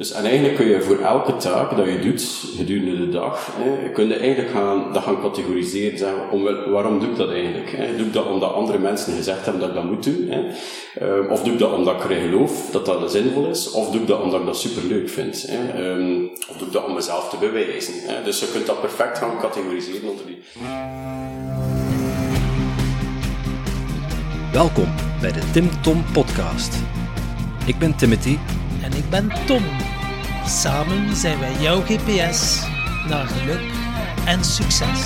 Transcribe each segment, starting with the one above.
Dus en eigenlijk kun je voor elke taak dat je doet gedurende de dag, hè, kun je eigenlijk gaan, dat gaan categoriseren. Zeggen, om, waarom doe ik dat eigenlijk? Hè? Doe ik dat omdat andere mensen gezegd hebben dat ik dat moet doen? Hè? Um, of doe ik dat omdat ik erin geloof dat dat zinvol is? Of doe ik dat omdat ik dat superleuk vind? Hè? Um, of doe ik dat om mezelf te bewijzen? Hè? Dus je kunt dat perfect gaan categoriseren onder die. Welkom bij de Tim Tom Podcast. Ik ben Timothy. En ik ben Tom. Samen zijn wij jouw GPS naar geluk en succes.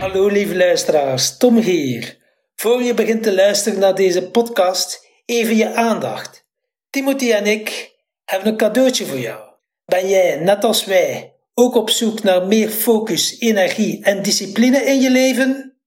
Hallo lieve luisteraars, Tom hier. Voor je begint te luisteren naar deze podcast, even je aandacht. Timothy en ik hebben een cadeautje voor jou. Ben jij, net als wij, ook op zoek naar meer focus, energie en discipline in je leven?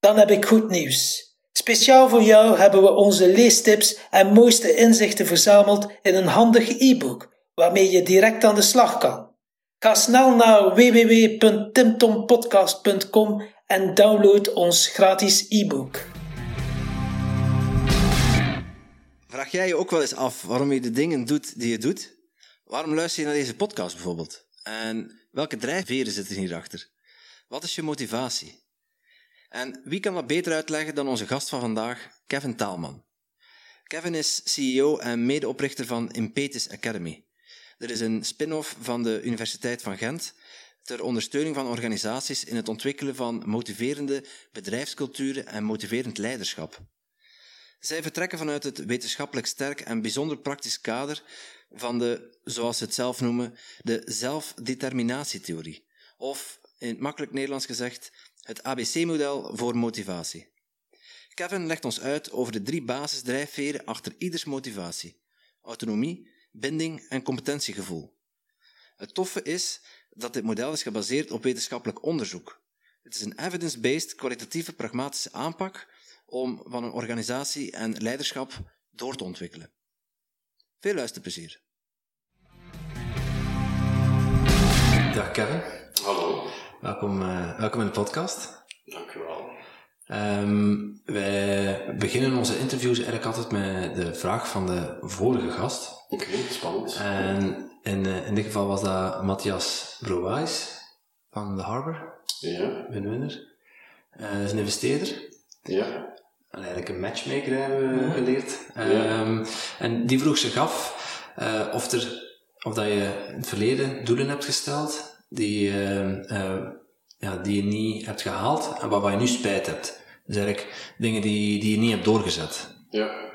Dan heb ik goed nieuws. Speciaal voor jou hebben we onze leestips en mooiste inzichten verzameld in een handig e-book waarmee je direct aan de slag kan. Ga snel naar www.timtompodcast.com en download ons gratis e-book. Vraag jij je ook wel eens af waarom je de dingen doet die je doet? Waarom luister je naar deze podcast bijvoorbeeld? En welke drijfveren zitten hierachter? Wat is je motivatie? En wie kan dat beter uitleggen dan onze gast van vandaag, Kevin Taalman? Kevin is CEO en medeoprichter van Impetus Academy. Er is een spin-off van de Universiteit van Gent ter ondersteuning van organisaties in het ontwikkelen van motiverende bedrijfsculturen en motiverend leiderschap. Zij vertrekken vanuit het wetenschappelijk sterk en bijzonder praktisch kader van de, zoals ze het zelf noemen, de zelfdeterminatietheorie. Of, in het makkelijk Nederlands gezegd, het ABC-model voor motivatie. Kevin legt ons uit over de drie basisdrijfveren achter ieders motivatie: autonomie, binding en competentiegevoel. Het toffe is dat dit model is gebaseerd op wetenschappelijk onderzoek. Het is een evidence-based, kwalitatieve, pragmatische aanpak om van een organisatie en leiderschap door te ontwikkelen. Veel luisterplezier. Dag Kevin. Hallo. Welkom, uh, welkom in de podcast. Dank u wel. Um, wij beginnen onze interviews eigenlijk altijd met de vraag van de vorige gast. Oké, okay, spannend. En in, uh, in dit geval was dat Matthias Brouwijs van de Harbor. Ja. Win-winner. Uh, is een investeerder. Ja. En eigenlijk een matchmaker hebben we geleerd. Ja. Um, en die vroeg zich af of, er, of dat je in het verleden doelen hebt gesteld die, uh, ja, die je niet hebt gehaald en waarvan je nu spijt hebt. Dus eigenlijk dingen die, die je niet hebt doorgezet. Ja.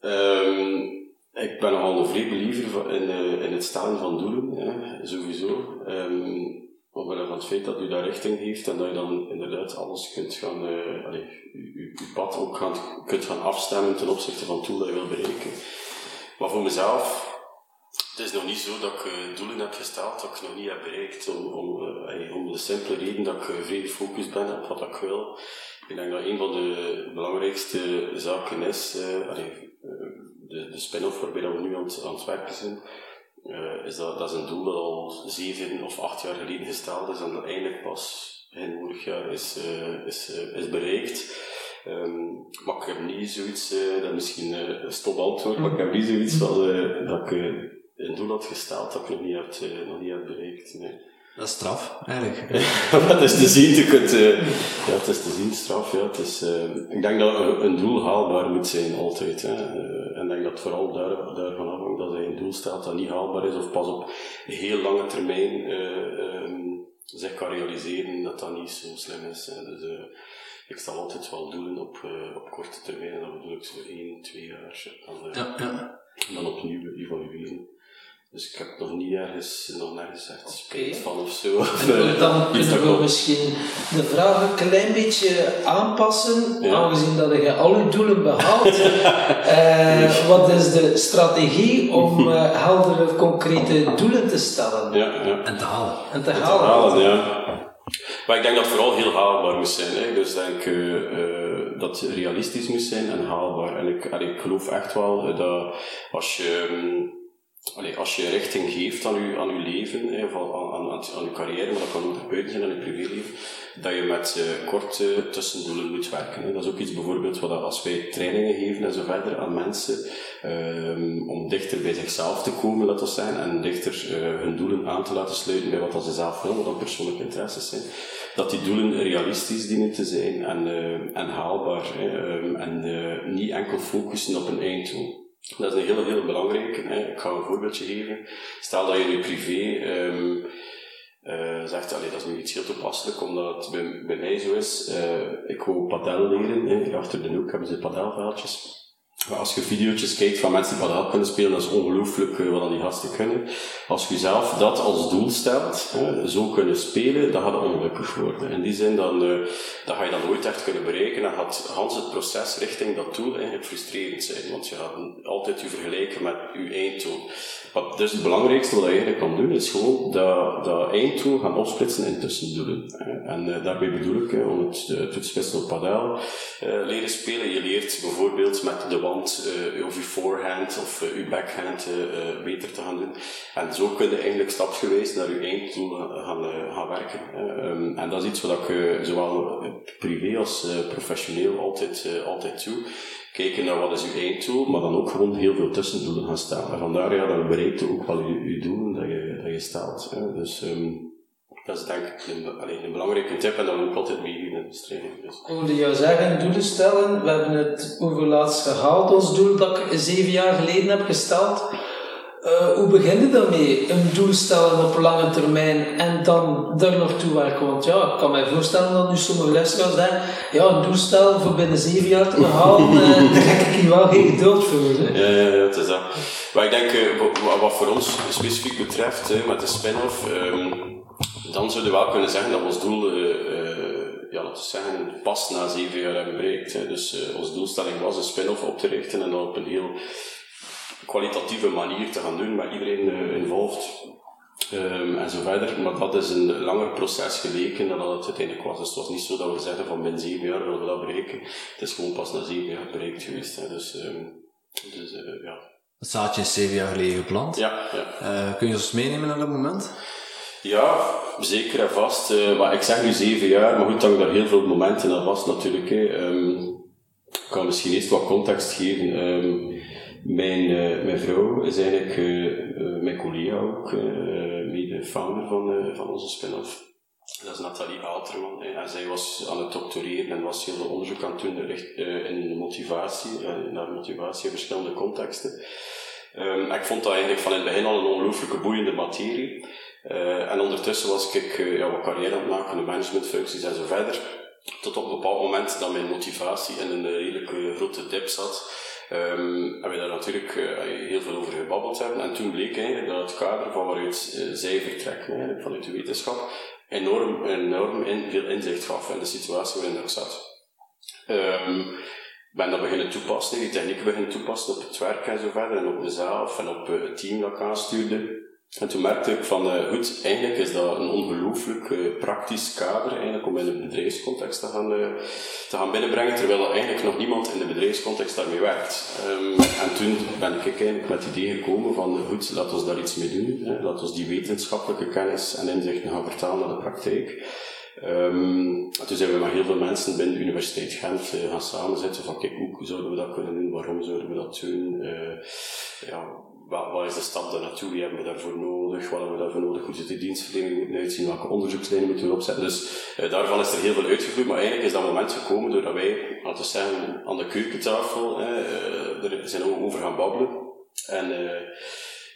Um, ik ben nogal een vrij believer in, uh, in het stellen van doelen, ja, sowieso. Um, Omwille van het feit dat u daar richting heeft en dat je dan inderdaad alles kunt gaan, uh, allee, je, pad ook gaan, kunt gaan afstemmen ten opzichte van het doel dat je wil bereiken. Maar voor mezelf het is nog niet zo dat ik uh, doelen heb gesteld dat ik nog niet heb bereikt. Om, om, uh, om de simpele reden dat ik uh, vrij gefocust ben op wat ik wil. Ik denk dat een van de belangrijkste zaken is, de, de spin-off waarbij we nu aan het, aan het werken zijn, is dat, dat is een doel dat al zeven of acht jaar geleden gesteld is en dat eindelijk pas in vorig jaar is, is, is bereikt. Um, maar ik heb niet zoiets, dat is misschien een stop antwoord, maar ik heb niet zoiets van, dat ik een doel had gesteld dat ik nog niet heb, uh, nog niet heb bereikt. Nee. Dat is straf, eigenlijk. het is te zien, je kunt, uh, ja, het is te zien, straf. Ja. Het is, uh, ik denk dat een doel haalbaar moet zijn, altijd. Hè. en ik denk dat vooral daar, daarvan afhangt dat je een doel stelt dat niet haalbaar is, of pas op heel lange termijn um, zich kan realiseren dat dat niet zo slim is. Hè. Dus, ik stel altijd wel doelen op, op korte termijn, en dan bedoel ik zo één, twee jaar. Dan, ja, ja. dan opnieuw evalueren. Dus ik heb nog niet ergens, nog nergens echt spijt van of zo. En dan kunnen we misschien de vraag een klein beetje aanpassen, aangezien dat je al je doelen behaalt. uh, wat is de strategie om uh, heldere, concrete doelen te stellen? Ja, ja. En te halen. En te en halen. Te halen ja. Maar ik denk dat het vooral heel haalbaar moet zijn. Hè. Dus denk uh, dat het realistisch moet zijn en haalbaar. En ik, en ik geloof echt wel dat als je... Um, allee, als je richting geeft aan je, aan uw leven, of aan, aan, aan, je carrière, maar dat kan ook buiten zijn, aan je privéleven, dat je met uh, korte tussendoelen moet werken. Dat is ook iets bijvoorbeeld wat als wij trainingen geven en zo verder aan mensen, um, om dichter bij zichzelf te komen, laten we zeggen, en dichter uh, hun doelen aan te laten sluiten bij wat ze zelf willen, wat dan persoonlijke interesses zijn, dat die doelen realistisch dienen te zijn en, en haalbaar, um, en niet enkel focussen op een einddoel. Dat is een hele belangrijke. Hè. Ik ga een voorbeeldje geven. Stel dat je nu privé um, uh, zegt, allee, dat is nu iets heel toepasselijk, omdat het bij, mij zo is. Uh, ik wou padel leren. Hè. Achter de hoek hebben ze padelveldjes. Als je video's kijkt van mensen die padel kunnen spelen, dat is ongelooflijk uh, wat die gasten kunnen. Als je zelf dat als doel stelt, zo kunnen spelen, dan gaat het ongelukkig worden. In die zin, dan, uh, dan ga je dat nooit echt kunnen bereiken en gaat Hans het proces richting dat doel eigenlijk frustrerend zijn. Want je gaat altijd je vergelijken met je einddoel. Wat dus het belangrijkste wat je eigenlijk kan doen, is gewoon dat, dat einddoel gaan opsplitsen in tussendoelen. En uh, daarbij bedoel ik, om het toetspitsen op padel leren spelen. Je leert bijvoorbeeld met de hand uh, of je forehand of uh, je backhand uh, beter te gaan doen. En zo kun je eigenlijk stapsgewijs naar je einddoel gaan, gaan werken. Um, en dat is iets wat ik zowel privé als professioneel altijd, altijd doe. Kijken naar wat is je einddoel, maar dan ook gewoon heel veel tussendoelen gaan stellen. En vandaar ja, dan bereikt ook wel je, doelen dat je, dat je stelt. Hè. Dus um, dat is denk ik een, alleen een belangrijke tip en dan ook altijd mee in de bestrijding. Dus. Ik wilde jou zeggen, doelen stellen. We hebben het over laatst gehaald, ons doel dat ik zeven jaar geleden heb gesteld. Uh, hoe begin je daarmee? Een doel stellen op lange termijn en dan daar naartoe werken. Want ja, ik kan mij voorstellen dat nu sommige luisteraars zeggen, ja, een doel stellen voor binnen zeven jaar te behalen, uh, daar heb ik hier wel geen geduld voor. Hè. Ja, ja, ja, het is dat. Maar ik denk, uh, wat voor ons specifiek betreft, hè, met de spin-off, um, dan zouden we wel kunnen zeggen dat ons doel, ja, laten we zeggen, pas na zeven jaar hebben bereikt. Hè. Dus uh, onze doelstelling was een spin-off op te richten en dat op een heel kwalitatieve manier te gaan doen, met iedereen uh, involved. Um, en zo verder. Maar dat is een langer proces geleken dan dat het uiteindelijk was. Dus het was niet zo dat we zeggen van binnen zeven jaar willen we dat bereiken. Het is gewoon pas na zeven jaar bereikt geweest. Hè. Dus, um, dus ja. Het zaadje is zeven jaar geleden geplant. Ja, ja. kun je ons meenemen naar dat moment? Ja, zeker en vast. Uh, maar ik zeg nu zeven jaar, maar goed, dan daar heel veel momenten aan vast natuurlijk. Hè. Um, ik kan misschien eerst wat context geven. Um, mijn, uh, mijn vrouw is eigenlijk uh, mijn collega ook, mede founder van, van onze spin-off. Dat is Nathalie Alterman. En zij was aan het doctoreren en was heel veel onderzoek aan het doen in motivatie, naar motivatie in verschillende contexten. Um, ik vond dat eigenlijk van in het begin al een ongelooflijke boeiende materie. Uh, en ondertussen was ik uh, ja, wat carrière aan het maken, de managementfuncties en zo verder. Tot op een bepaald moment dat mijn motivatie in een redelijk grote dip zat. Um, en we daar natuurlijk uh, heel veel over gebabbeld hebben. En toen bleek eigenlijk dat het kader van waaruit uh, zij vertrekken, vanuit de wetenschap, enorm, enorm veel inzicht gaf in de situatie waarin ik zat. Um, ben dat beginnen toepassen, die technieken beginnen toepassen op het werk en zo verder, en op mezelf en op het team dat ik aanstuurde. En toen merkte ik van, uh, goed, eigenlijk is dat een ongelooflijk uh, praktisch kader eigenlijk om in een bedrijfscontext te gaan, uh, te gaan binnenbrengen, terwijl er eigenlijk nog niemand in de bedrijfscontext daarmee werkt. Um, en toen ben ik eigenlijk met het idee gekomen van, goed, laten we daar iets mee doen. Hè. Laten we die wetenschappelijke kennis en inzichten gaan vertalen naar de praktijk. Um, toen zijn we met heel veel mensen binnen de Universiteit Gent gaan samenzitten van kijk, hoe zouden we dat kunnen doen, waarom zouden we dat doen, ja, wat, is de stap daar naartoe, wie hebben we daarvoor nodig, wat hebben we daarvoor nodig, hoe zit die dienstverlening moeten uitzien, welke onderzoekslijnen moeten we opzetten. Dus uh, daarvan is er heel veel uitgevloeid, maar eigenlijk is dat moment gekomen doordat wij, laten we zeggen, aan de keukentafel, er zijn over gaan babbelen. En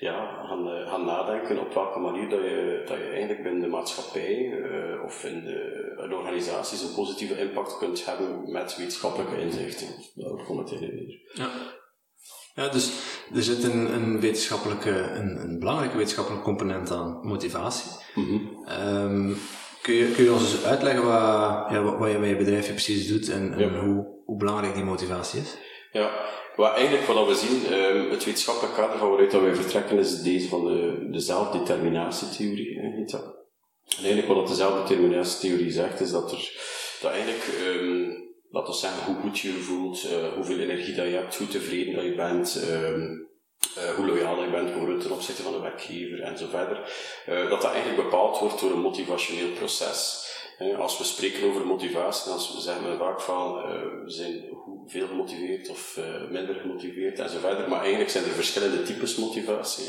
ja, gaan, uh, gaan nadenken op welke manier dat je, dat je eigenlijk binnen de maatschappij uh, of in de, in organisaties een positieve impact kunt hebben met wetenschappelijke inzichten. Daar komt het in. Ja. Ja, dus er zit een, een wetenschappelijke, een, een belangrijke wetenschappelijke component aan motivatie. Mm -hmm. um, kun, je, kun je ons eens uitleggen wat, ja, wat, wat je met je bedrijf precies doet en, en ja. hoe, hoe belangrijk die motivatie is? Ja, wat eigenlijk wat we zien, um, het wetenschappelijk kader van waaruit wij vertrekken, is deze van de, de zelfdeterminatietheorie. Heet dat. En eigenlijk wat de zelfdeterminatietheorie zegt, is dat er dat eigenlijk, um, laten we zeggen, hoe goed je je voelt, uh, hoeveel energie dat je hebt, hoe tevreden dat je bent, um, uh, hoe loyaal je bent bijvoorbeeld ten opzichte van de werkgever en zo verder, uh, dat dat eigenlijk bepaald wordt door een motivationeel proces. Als we spreken over motivatie, dan zeggen we vaak van uh, we zijn veel gemotiveerd of uh, minder gemotiveerd en zo verder. Maar eigenlijk zijn er verschillende types motivatie.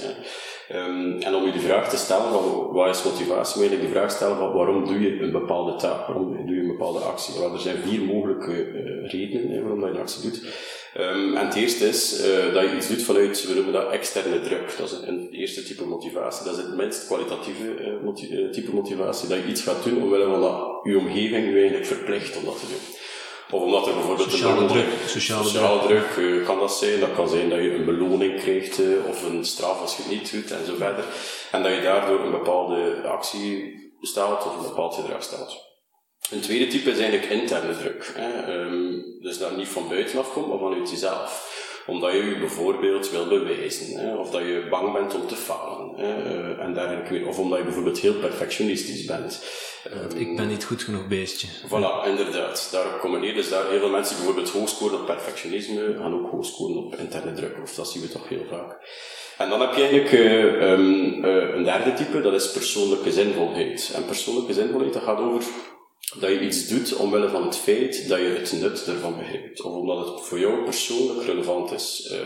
Um, en om je de vraag te stellen van wat is motivatie, moet je de vraag stellen van waarom doe je een bepaalde taak, waarom doe je een bepaalde actie. Er zijn vier mogelijke uh, redenen hè, waarom je een actie doet. Um, en het eerste is uh, dat je iets doet vanuit, we noemen dat externe druk. Dat is een, eerste type motivatie. Dat is het minst kwalitatieve uh, moti uh, type motivatie. Dat je iets gaat doen omwille van dat je omgeving je eigenlijk verplicht om dat te doen. Of omdat er bijvoorbeeld sociale een druk, sociale, sociale druk, druk kan dat zijn. Dat kan zijn dat je een beloning krijgt of een straf als je het niet doet en zo verder. En dat je daardoor een bepaalde actie stelt of een bepaald gedrag stelt. Een tweede type is eigenlijk interne druk. Hè. Um, dus dat niet van buitenaf komt, maar vanuit jezelf. Omdat je je bijvoorbeeld wil bewijzen, hè, of dat je bang bent om te falen. Hè, uh, en meer. Of omdat je bijvoorbeeld heel perfectionistisch bent. Um, ik ben niet goed genoeg beestje. Voilà, inderdaad. Daarop neer. Dus daar heel veel mensen die bijvoorbeeld hoog scoren op perfectionisme, gaan ook hoog scoren op interne druk. Of dat zien we toch heel vaak. En dan heb je eigenlijk uh, um, uh, een derde type, dat is persoonlijke zinvolheid. En persoonlijke zinvolheid, dat gaat over dat je iets doet omwille van het feit dat je het nut ervan begrijpt. Of omdat het voor jou persoonlijk relevant is. Uh,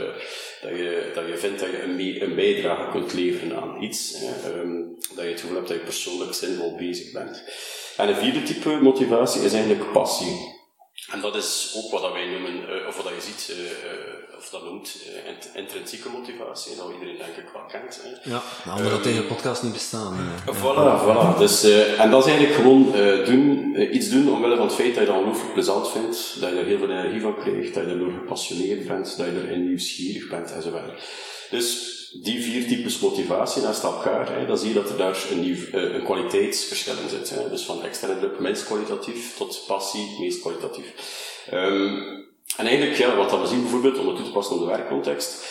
dat, je, dat je vindt dat je een, een bijdrage kunt leveren aan iets. Um, dat je het gevoel hebt dat je persoonlijk zinvol bezig bent. En een vierde type motivatie is eigenlijk passie. En dat is ook wat wij noemen, uh, of wat je ziet, of dat noemt, uh, intrinsieke motivatie, dat iedereen denk ik wel kent. Hè. Ja, nou, omdat um, tegen podcast niet bestaan. Voilà, voilà. Dus, en dat is eigenlijk gewoon doen, iets doen omwille van het feit dat je dat ongelooflijk plezant vindt, dat je er heel veel energie van krijgt, dat je erdoor gepassioneerd bent, dat je erin nieuwsgierig bent enzovoort. Dus die vier types motivatie naast elkaar, hè, dan zie je dat er daar een, nieuw, een kwaliteitsverschil in zit. Hè. Dus van externe druk, minst kwalitatief, tot passie, meest kwalitatief. Um, en eigenlijk, ja, wat we zien bijvoorbeeld, om het toe te passen op de werkcontext,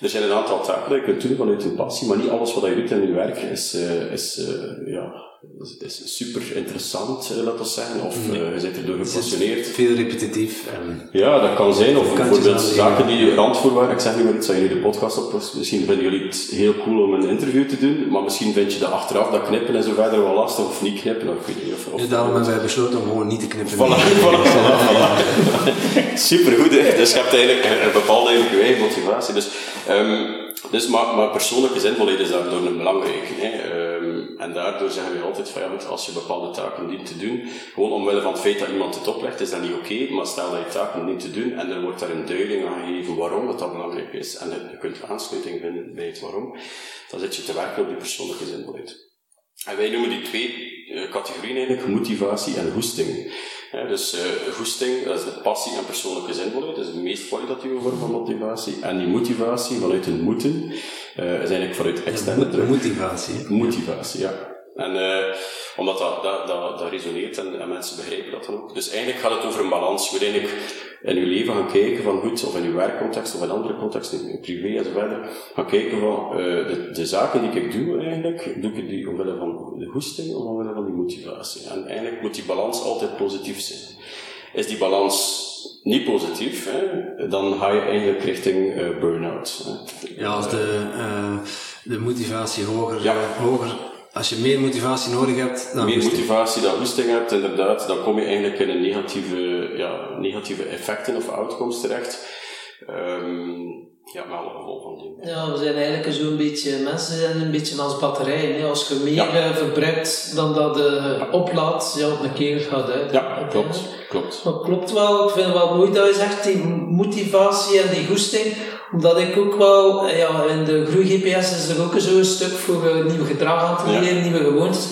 er zijn een aantal taken die je kunt doen vanuit je passie, maar niet alles wat je doet in je werk is, uh, is uh, ja, is, is super interessant, uh, laten we zeggen, of uh, je bent erdoor gepassioneerd. Veel repetitief. En ja, dat kan zijn, of bijvoorbeeld zaken die randvoorwaarden. Ik zeg nu maar iets je nu de podcast op Misschien vinden jullie het heel cool om een interview te doen, maar misschien vind je dat achteraf, dat knippen en zo verder wel lastig, of niet knippen, of, of, of ja, daarom hebben wij besloten om gewoon niet te knippen. Voilà, voilà, voilà, voilà. Super goed, hè? Dus je hebt eigenlijk een bepaalde eigen motivatie. Dus, um, dus maar, maar persoonlijke zinvolheid is daardoor een belangrijke. Hè? Um, en daardoor zeggen we altijd van ja, als je bepaalde taken dient te doen, gewoon omwille van het feit dat iemand het oplegt, is dat niet oké, maar stel dat je taken dient te doen en er wordt daar een duiding aan gegeven waarom dat, dat belangrijk is en je kunt aansluiting vinden bij het waarom, dan zit je te werken op die persoonlijke zinvolheid. En wij noemen die twee uh, categorieën eigenlijk motivatie en goesting. Dus uh, goesting, dat is de passie en persoonlijke zinvolheid, dat is de meest kwalitatieve vorm van motivatie. En die motivatie vanuit een moeten, uh, is eigenlijk vanuit externe druk. Motivatie. Motivatie, ja. En uh, omdat dat, dat, dat, dat resoneert en, en, mensen begrijpen dat dan ook. Dus eigenlijk gaat het over een balans. Je moet eigenlijk in je leven gaan kijken van goed, of in je werkcontext of in andere contexten, in privé en zo verder, gaan kijken van uh, de, de zaken die ik doe eigenlijk, doe ik die omwille van de goesting of omwille van die motivatie. En eigenlijk moet die balans altijd positief zijn. Is die balans niet positief, hè, dan ga je eigenlijk richting uh, burn-out. Ja, als de, uh, de motivatie hoger, ja. hoger als je meer motivatie nodig hebt dan Meer motivatie dan goesting hebt, inderdaad, dan kom je eigenlijk in een negatieve, ja, negatieve effecten of outcomes terecht. Um, ja, met alle van die. Ja, we zijn eigenlijk zo'n beetje, mensen zijn een beetje als batterij. Hè. Als je meer ja. verbruikt dan dat je ja. oplaadt, ja, op een keer gaat uit. Ja, klopt. klopt. Maar klopt wel, ik vind het wel mooi dat je zegt, die motivatie en die goesting, omdat ik ook wel, ja, in de groei-GPS is er ook zo'n stuk voor uh, nieuwe gedrag aan te leren, ja. nieuwe gewoontes.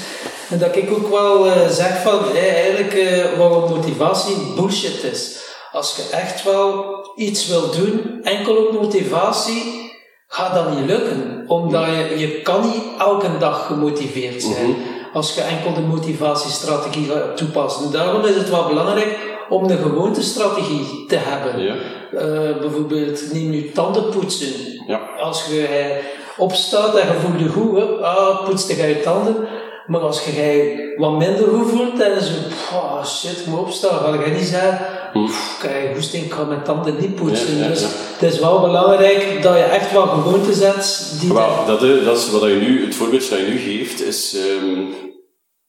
En dat ik ook wel uh, zeg van, hey, eigenlijk uh, wat motivatie bullshit is. Als je echt wel iets wil doen, enkel op motivatie, gaat dat niet lukken. Omdat je, je kan niet elke dag gemotiveerd zijn. Mm -hmm. Als je enkel de motivatiestrategie gaat toepassen. Daarom is het wel belangrijk om de gewoontestrategie te hebben. Ja. Uh, bijvoorbeeld, neem nu tandenpoetsen. Ja. Als je uh, opstaat en je voelt je goed, hè, ah, poetst je je tanden. Maar als je wat minder goed voelt en zo, oh shit, ik moet opstaan, ga je niet zeggen, krijg goesting, ik ga mijn tanden niet poetsen. Ja, ja, dus het is wel belangrijk dat je echt wat gewoonten zet die dat, eh, dat is wat je nu, het voorbeeld dat je nu geeft, is... ehm,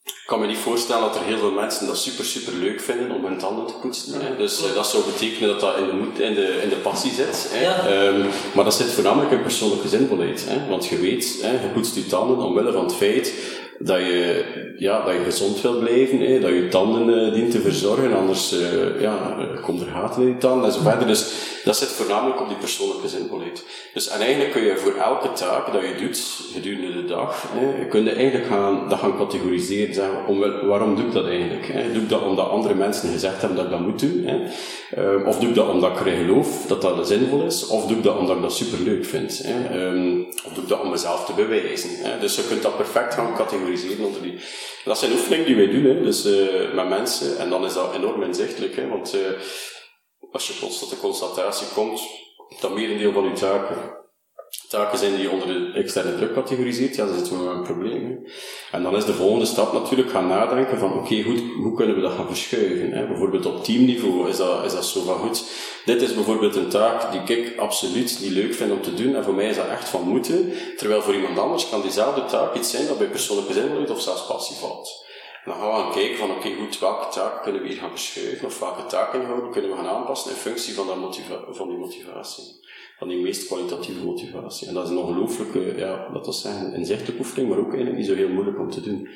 ik kan me niet voorstellen dat er heel veel mensen dat super, super leuk vinden om hun tanden te poetsen. Hè. Dus eh, dat zou betekenen dat dat in de, moed, in de, in de passie zit. Hè. Ja. Ehm, maar dat zit voornamelijk in persoonlijke zinvolheid. Hè. Want je weet, hè, je poetst je tanden omwille van het feit dat je, ja, dat je gezond wil blijven, hè, dat je tanden eh, dient te verzorgen, anders eh, ja, eh, komt er gaten in je tanden en zo verder. Dus dat zit voornamelijk op die persoonlijke zinvolheid. Dus, en eigenlijk kun je voor elke taak dat je doet gedurende de dag, hè, kun je eigenlijk gaan, dat gaan categoriseren. Zeggen, om, waarom doe ik dat eigenlijk? Hè? Doe ik dat omdat andere mensen gezegd hebben dat ik dat moet doen? Hè? Ehm, of doe ik dat omdat ik erin geloof dat dat zinvol is? Of doe ik dat omdat ik dat super leuk vind? Hè? Ehm, of doe ik dat om mezelf te bewijzen? Hè? Dus je kunt dat perfect gaan categoriseren onder die. Dat zijn oefeningen die wij doen, hè? Dus, eh, met mensen, en dan is dat enorm inzichtelijk. Hè? Want eh, als je plots tot de constatatie komt dat merendeel van je taken taken zijn die onder de externe druk categoriseert, ja, dan zitten we met een probleem. En dan is de volgende stap natuurlijk gaan nadenken van, oké, goed, hoe kunnen we dat gaan verschuiven? Hè? Bijvoorbeeld op teamniveau is dat, is dat zo van, goed, dit is bijvoorbeeld een taak die ik absoluut niet leuk vind om te doen, en voor mij is dat echt van moeten, terwijl voor iemand anders kan diezelfde taak iets zijn dat bij persoonlijke zinvolheid of zelfs passie valt. En dan gaan we gaan kijken van, oké, goed, welke taken kunnen we hier gaan verschuiven, of welke taken kunnen we gaan aanpassen in functie van, dat motiva van die motivatie van die meest kwalitatieve motivatie. En dat is een ongelooflijke, ja, dat is zeggen, inzichtelijke oefening, maar ook eigenlijk niet zo heel moeilijk om te doen.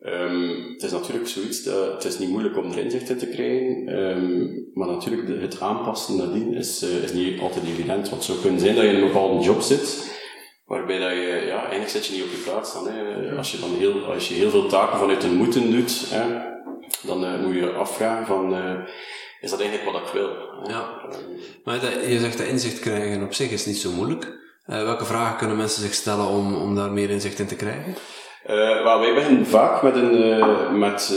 Ehm, het is natuurlijk zoiets, dat, het is niet moeilijk om er inzicht in te krijgen, ehm, maar natuurlijk het aanpassen nadien is, eh, is niet altijd evident. Want het zou kunnen zijn dat je in een bepaalde job zit, waarbij dat je, ja, eigenlijk zit je niet op je plaats dan. Hè. Als je dan heel, als je heel veel taken vanuit een moeten doet, hè, dan eh, moet je je afvragen van, eh, is dat eigenlijk wat ik wil? Ja. Maar dat, je zegt dat inzicht krijgen op zich is niet zo moeilijk. Eh, welke vragen kunnen mensen zich stellen om, om daar meer inzicht in te krijgen? Wel, wij beginnen vaak met een, eh, met,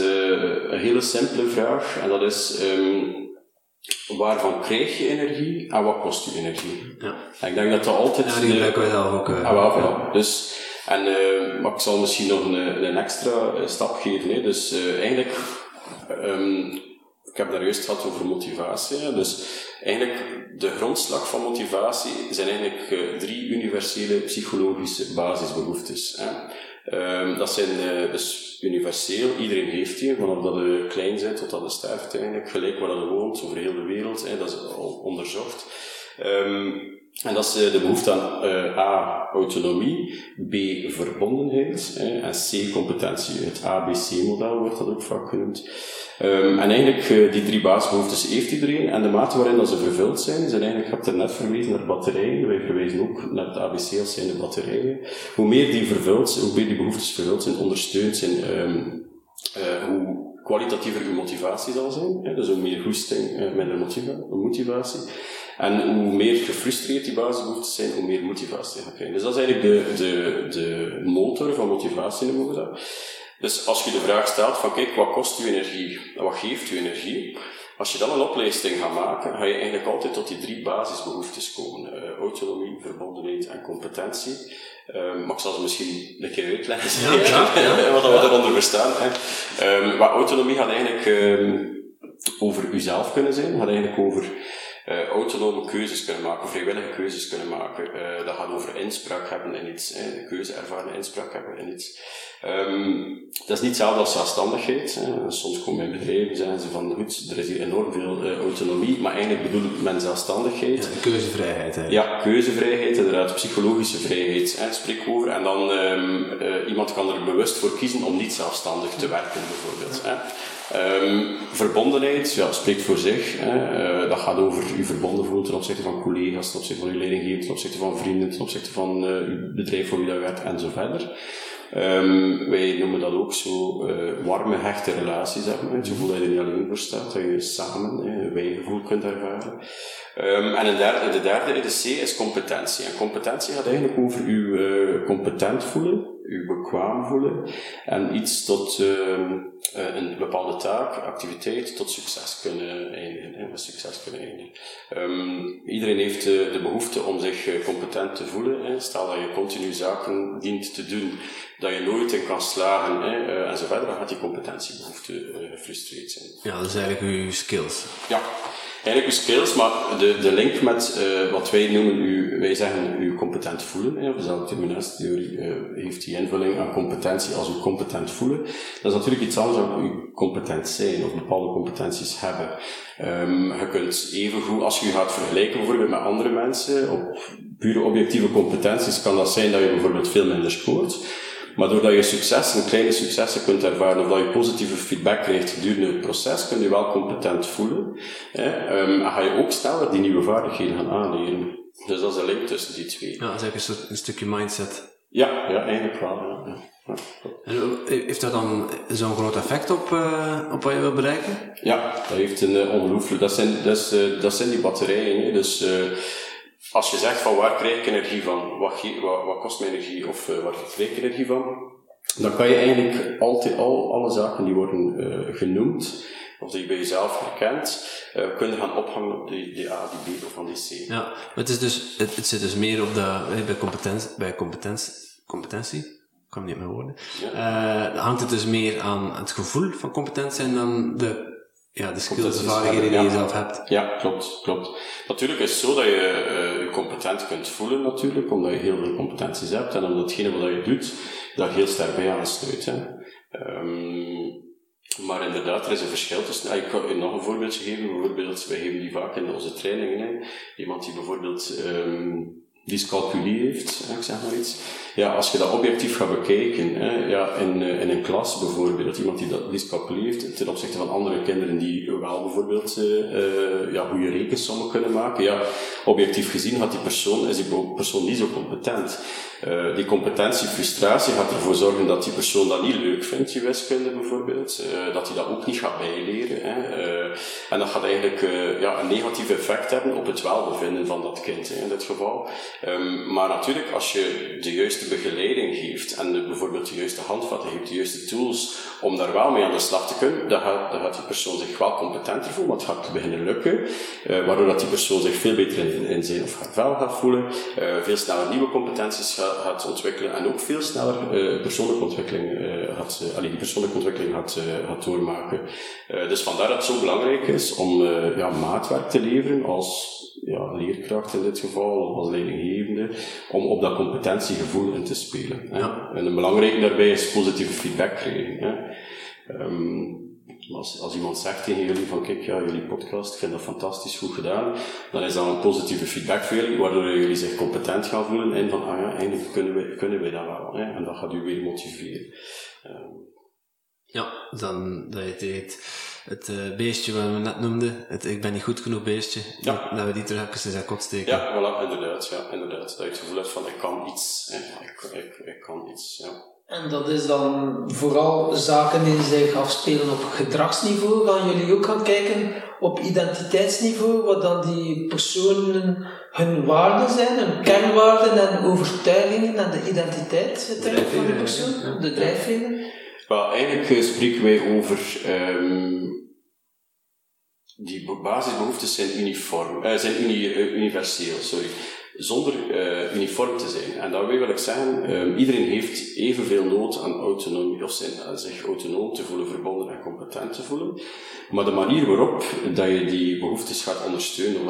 een hele simpele vraag. En dat is, ehm, waarvan krijg je energie en wat kost je energie? Ja. En ik denk dat dat altijd... Ja, die gebruiken wij zelf ook. Ah, wel, voilà. Dus, en, maar ik zal misschien nog een, een extra stap geven. Hè. Dus eigenlijk, ehm, heb daar juist gehad over motivatie. Dus eigenlijk, de grondslag van motivatie zijn eigenlijk eh, drie universele psychologische basisbehoeftes. Ehm, dat zijn eh, dus universeel, iedereen heeft die, vanaf dat je klein bent tot dat je sterft eigenlijk, gelijk waar je woont, over heel de wereld, dat is al onderzocht. Ehm, en dat is eh, de behoefte aan eh, A, autonomie, B, verbondenheid en C, competentie. Het ABC-model wordt dat ook vaak genoemd. Ehm, en eigenlijk, eh, die drie basisbehoeftes heeft iedereen en de mate waarin dat ze vervuld zijn, zijn eigenlijk, ik heb er net verwezen naar batterijen, wij verwijzen ook naar het ABC als zijnde batterijen. Hoe meer die vervuld zijn, hoe meer die behoeftes vervuld zijn, ondersteund zijn, ehm, eh, hoe kwalitatiever uw motivatie zal zijn. Dus hoe meer goesting, eh, minder motiva- motivatie. En hoe meer gefrustreerd die basisbehoeftes zijn, hoe meer motivatie je gaat krijgen. Dus dat is eigenlijk de, de, de motor van motivatie, noemen we dat. Dus als je de vraag stelt van kijk, wat kost je energie en wat geeft je energie? Als je dan een opleiding gaat maken, ga je eigenlijk altijd tot die drie basisbehoeftes komen. Eh, autonomie, verbondenheid en competentie. Ehm, maar ik zal ze misschien een keer uitleggen, wat we daaronder verstaan. Hè. Ehm, maar autonomie gaat eigenlijk ehm, over uzelf kunnen zijn, gaat eigenlijk over eh, autonome keuzes kunnen maken, vrijwillige keuzes kunnen maken. Eh, dat gaat over inspraak hebben in iets, hè, keuze ervaren, inspraak hebben in iets. Ehm, dat is niet hetzelfde als zelfstandigheid. Hè. Soms komen in bedrijven zeggen ze van goed, er is hier enorm veel eh, autonomie, maar eigenlijk bedoelt men zelfstandigheid. Ja, keuzevrijheid eigenlijk. Ja, keuzevrijheid, inderdaad, psychologische vrijheid, hè, spreek over. En dan um, uh, iemand kan er bewust voor kiezen om niet zelfstandig te werken, bijvoorbeeld. Hè. Um, verbondenheid, ja, spreekt voor zich. Hè. Uh, dat gaat over u verbonden voelen ten opzichte van collega's, ten opzichte van uw leidinggever, ten opzichte van vrienden, ten opzichte van uh, bedrijf voor wie dat werkt, en zo verder. Um, wij noemen dat ook zo uh, warme, hechte relaties hebben. Het gevoel dat je er niet alleen voor staat, dat je samen een wijgevoel kunt ervaren. Um, en de derde, de derde, de C, is competentie. En competentie gaat eigenlijk over uh, competent voelen, u bekwaam voelen en iets tot ehm, eh, een bepaalde taak, activiteit, tot succes kunnen eindigen, met succes kunnen eindigen. Ehm, iedereen heeft de, de behoefte om zich eh, competent te voelen. Hè. Stel dat je continu zaken dient te doen, dat je nooit in kan slagen hè, eh, en zo verder, dan gaat die competentiebehoefte gefrustreerd zijn. Ja, dat is eigenlijk uw skills. Ja, eigenlijk uw skills, maar de, de link met uh, wat wij noemen, u, wij zeggen u competent voelen, hè, dezelfde terminatietheorie uh, heeft die invulling aan competentie als u competent voelen. Dat is natuurlijk iets anders dan u competent zijn of bepaalde competenties hebben. Um, je kunt evengoed, als je je gaat vergelijken bijvoorbeeld met andere mensen, op pure objectieve competenties kan dat zijn dat je bijvoorbeeld veel minder scoort. Maar doordat je successen, kleine successen kunt ervaren, of dat je positieve feedback krijgt gedurende het proces, kun je wel competent voelen. Hè? Um, en ga je ook sneller die nieuwe vaardigheden gaan aanleren. Dus dat is een link tussen die twee. Ja, dat is eigenlijk een, een stukje mindset. Ja, ja eigenlijk wel. Ja. Ja. En heeft dat dan zo'n groot effect op, uh, op wat je wil bereiken? Ja, dat heeft een uh, ongelooflijk... Dat zijn, dat, is, uh, dat zijn die batterijen. Hè? Dus als je zegt van waar krijg ik energie van, wat, wat, wat kost mijn energie? Of uh, waar krijg ik energie van, dan kan je eigenlijk altijd al alle zaken die worden uh, genoemd, of die je bij jezelf herkent, uh, kunnen gaan ophangen op die, die A, die B of van die C. Ja, maar het, is dus, het, het zit dus meer op de, bij, competentie, bij competentie, competentie, ik kan niet meer woorden, ja. uh, hangt het dus meer aan het gevoel van competent zijn dan de ja, de skills en vaardigheden die je zelf hebt. Ja, klopt, klopt. Natuurlijk is het zo dat je uh, je competent kunt voelen natuurlijk, omdat je heel veel competenties hebt en omdat hetgene wat je doet, daar heel sterk bij aansluit. Hè. Um, maar inderdaad, er is een verschil tussen. Ik kan je nog een voorbeeldje geven. Bijvoorbeeld, wij geven die vaak in onze trainingen. Hè. Iemand die bijvoorbeeld um, dyscalculie heeft, ik zeg maar iets. Ja, als je dat objectief gaat bekijken, hè, ja, in, in een klas bijvoorbeeld, iemand die dat dyscalculie heeft, ten opzichte van andere kinderen die wel bijvoorbeeld uh, ja, goede rekensommen kunnen maken, ja, objectief gezien had die persoon, is die persoon niet zo competent. Die competentie, frustratie gaat ervoor zorgen dat die persoon dat niet leuk vindt, je wiskunde bijvoorbeeld, dat hij dat ook niet gaat bijleren. Hè, en dat gaat eigenlijk ja, een negatief effect hebben op het welbevinden van dat kind in dit geval. Um, maar natuurlijk, als je de juiste begeleiding geeft bijvoorbeeld de juiste handvatten heeft, de juiste tools om daar wel mee aan de slag te kunnen, dan gaat, dan gaat die persoon zich wel competenter voelen, want het gaat beginnen lukken, uh, waardoor dat die persoon zich veel beter in, in zijn of haar vel gaat voelen, uh, veel sneller nieuwe competenties gaat, gaat, ontwikkelen en ook veel sneller uh, persoonlijke ontwikkeling gaat, alleen die persoonlijke ontwikkeling gaat, gaat doormaken. dus vandaar dat het zo belangrijk is om ja, maatwerk te leveren als ja, leerkracht in dit geval, of als leidinggevende, om op dat competentiegevoel in te spelen. Hè. Ja. En een daarbij is positieve feedback krijgen. Hè. Um, als, als iemand zegt tegen jullie van kijk, ja, jullie podcast, ik vind dat fantastisch goed gedaan, dan is dat een positieve feedback voor jullie, waardoor jullie zich competent gaan voelen en van, ah ja, eindelijk kunnen wij, kunnen wij dat wel. Hè. En dat gaat u weer motiveren. Um, ja, dan dat je het het uh, beestje wat we net noemden, het ik ben niet goed genoeg beestje, ja. dat we die terug even in zijn kot steken. Ja, voilà, inderdaad, ja, inderdaad. Dat je het gevoel hebt van ik kan iets, hè. Ik, ik, ik kan iets, ja. En dat is dan vooral zaken die zich afspelen op gedragsniveau. Gaan jullie ook gaan kijken op identiteitsniveau, wat dan die personen hun waarden zijn, hun kernwaarden en overtuigingen en de identiteit van de persoon, de drijfveren? Wel, eigenlijk spreken wij over um, die basisbehoeftes zijn uniform, uh, zijn uni, uh, universeel, sorry, zonder uh, uniform te zijn. En daarmee wil ik zeggen, um, iedereen heeft evenveel nood aan autonomie, of zijn, zich autonoom te voelen, verbonden en competent te voelen. Maar de manier waarop dat je die behoeftes gaat ondersteunen,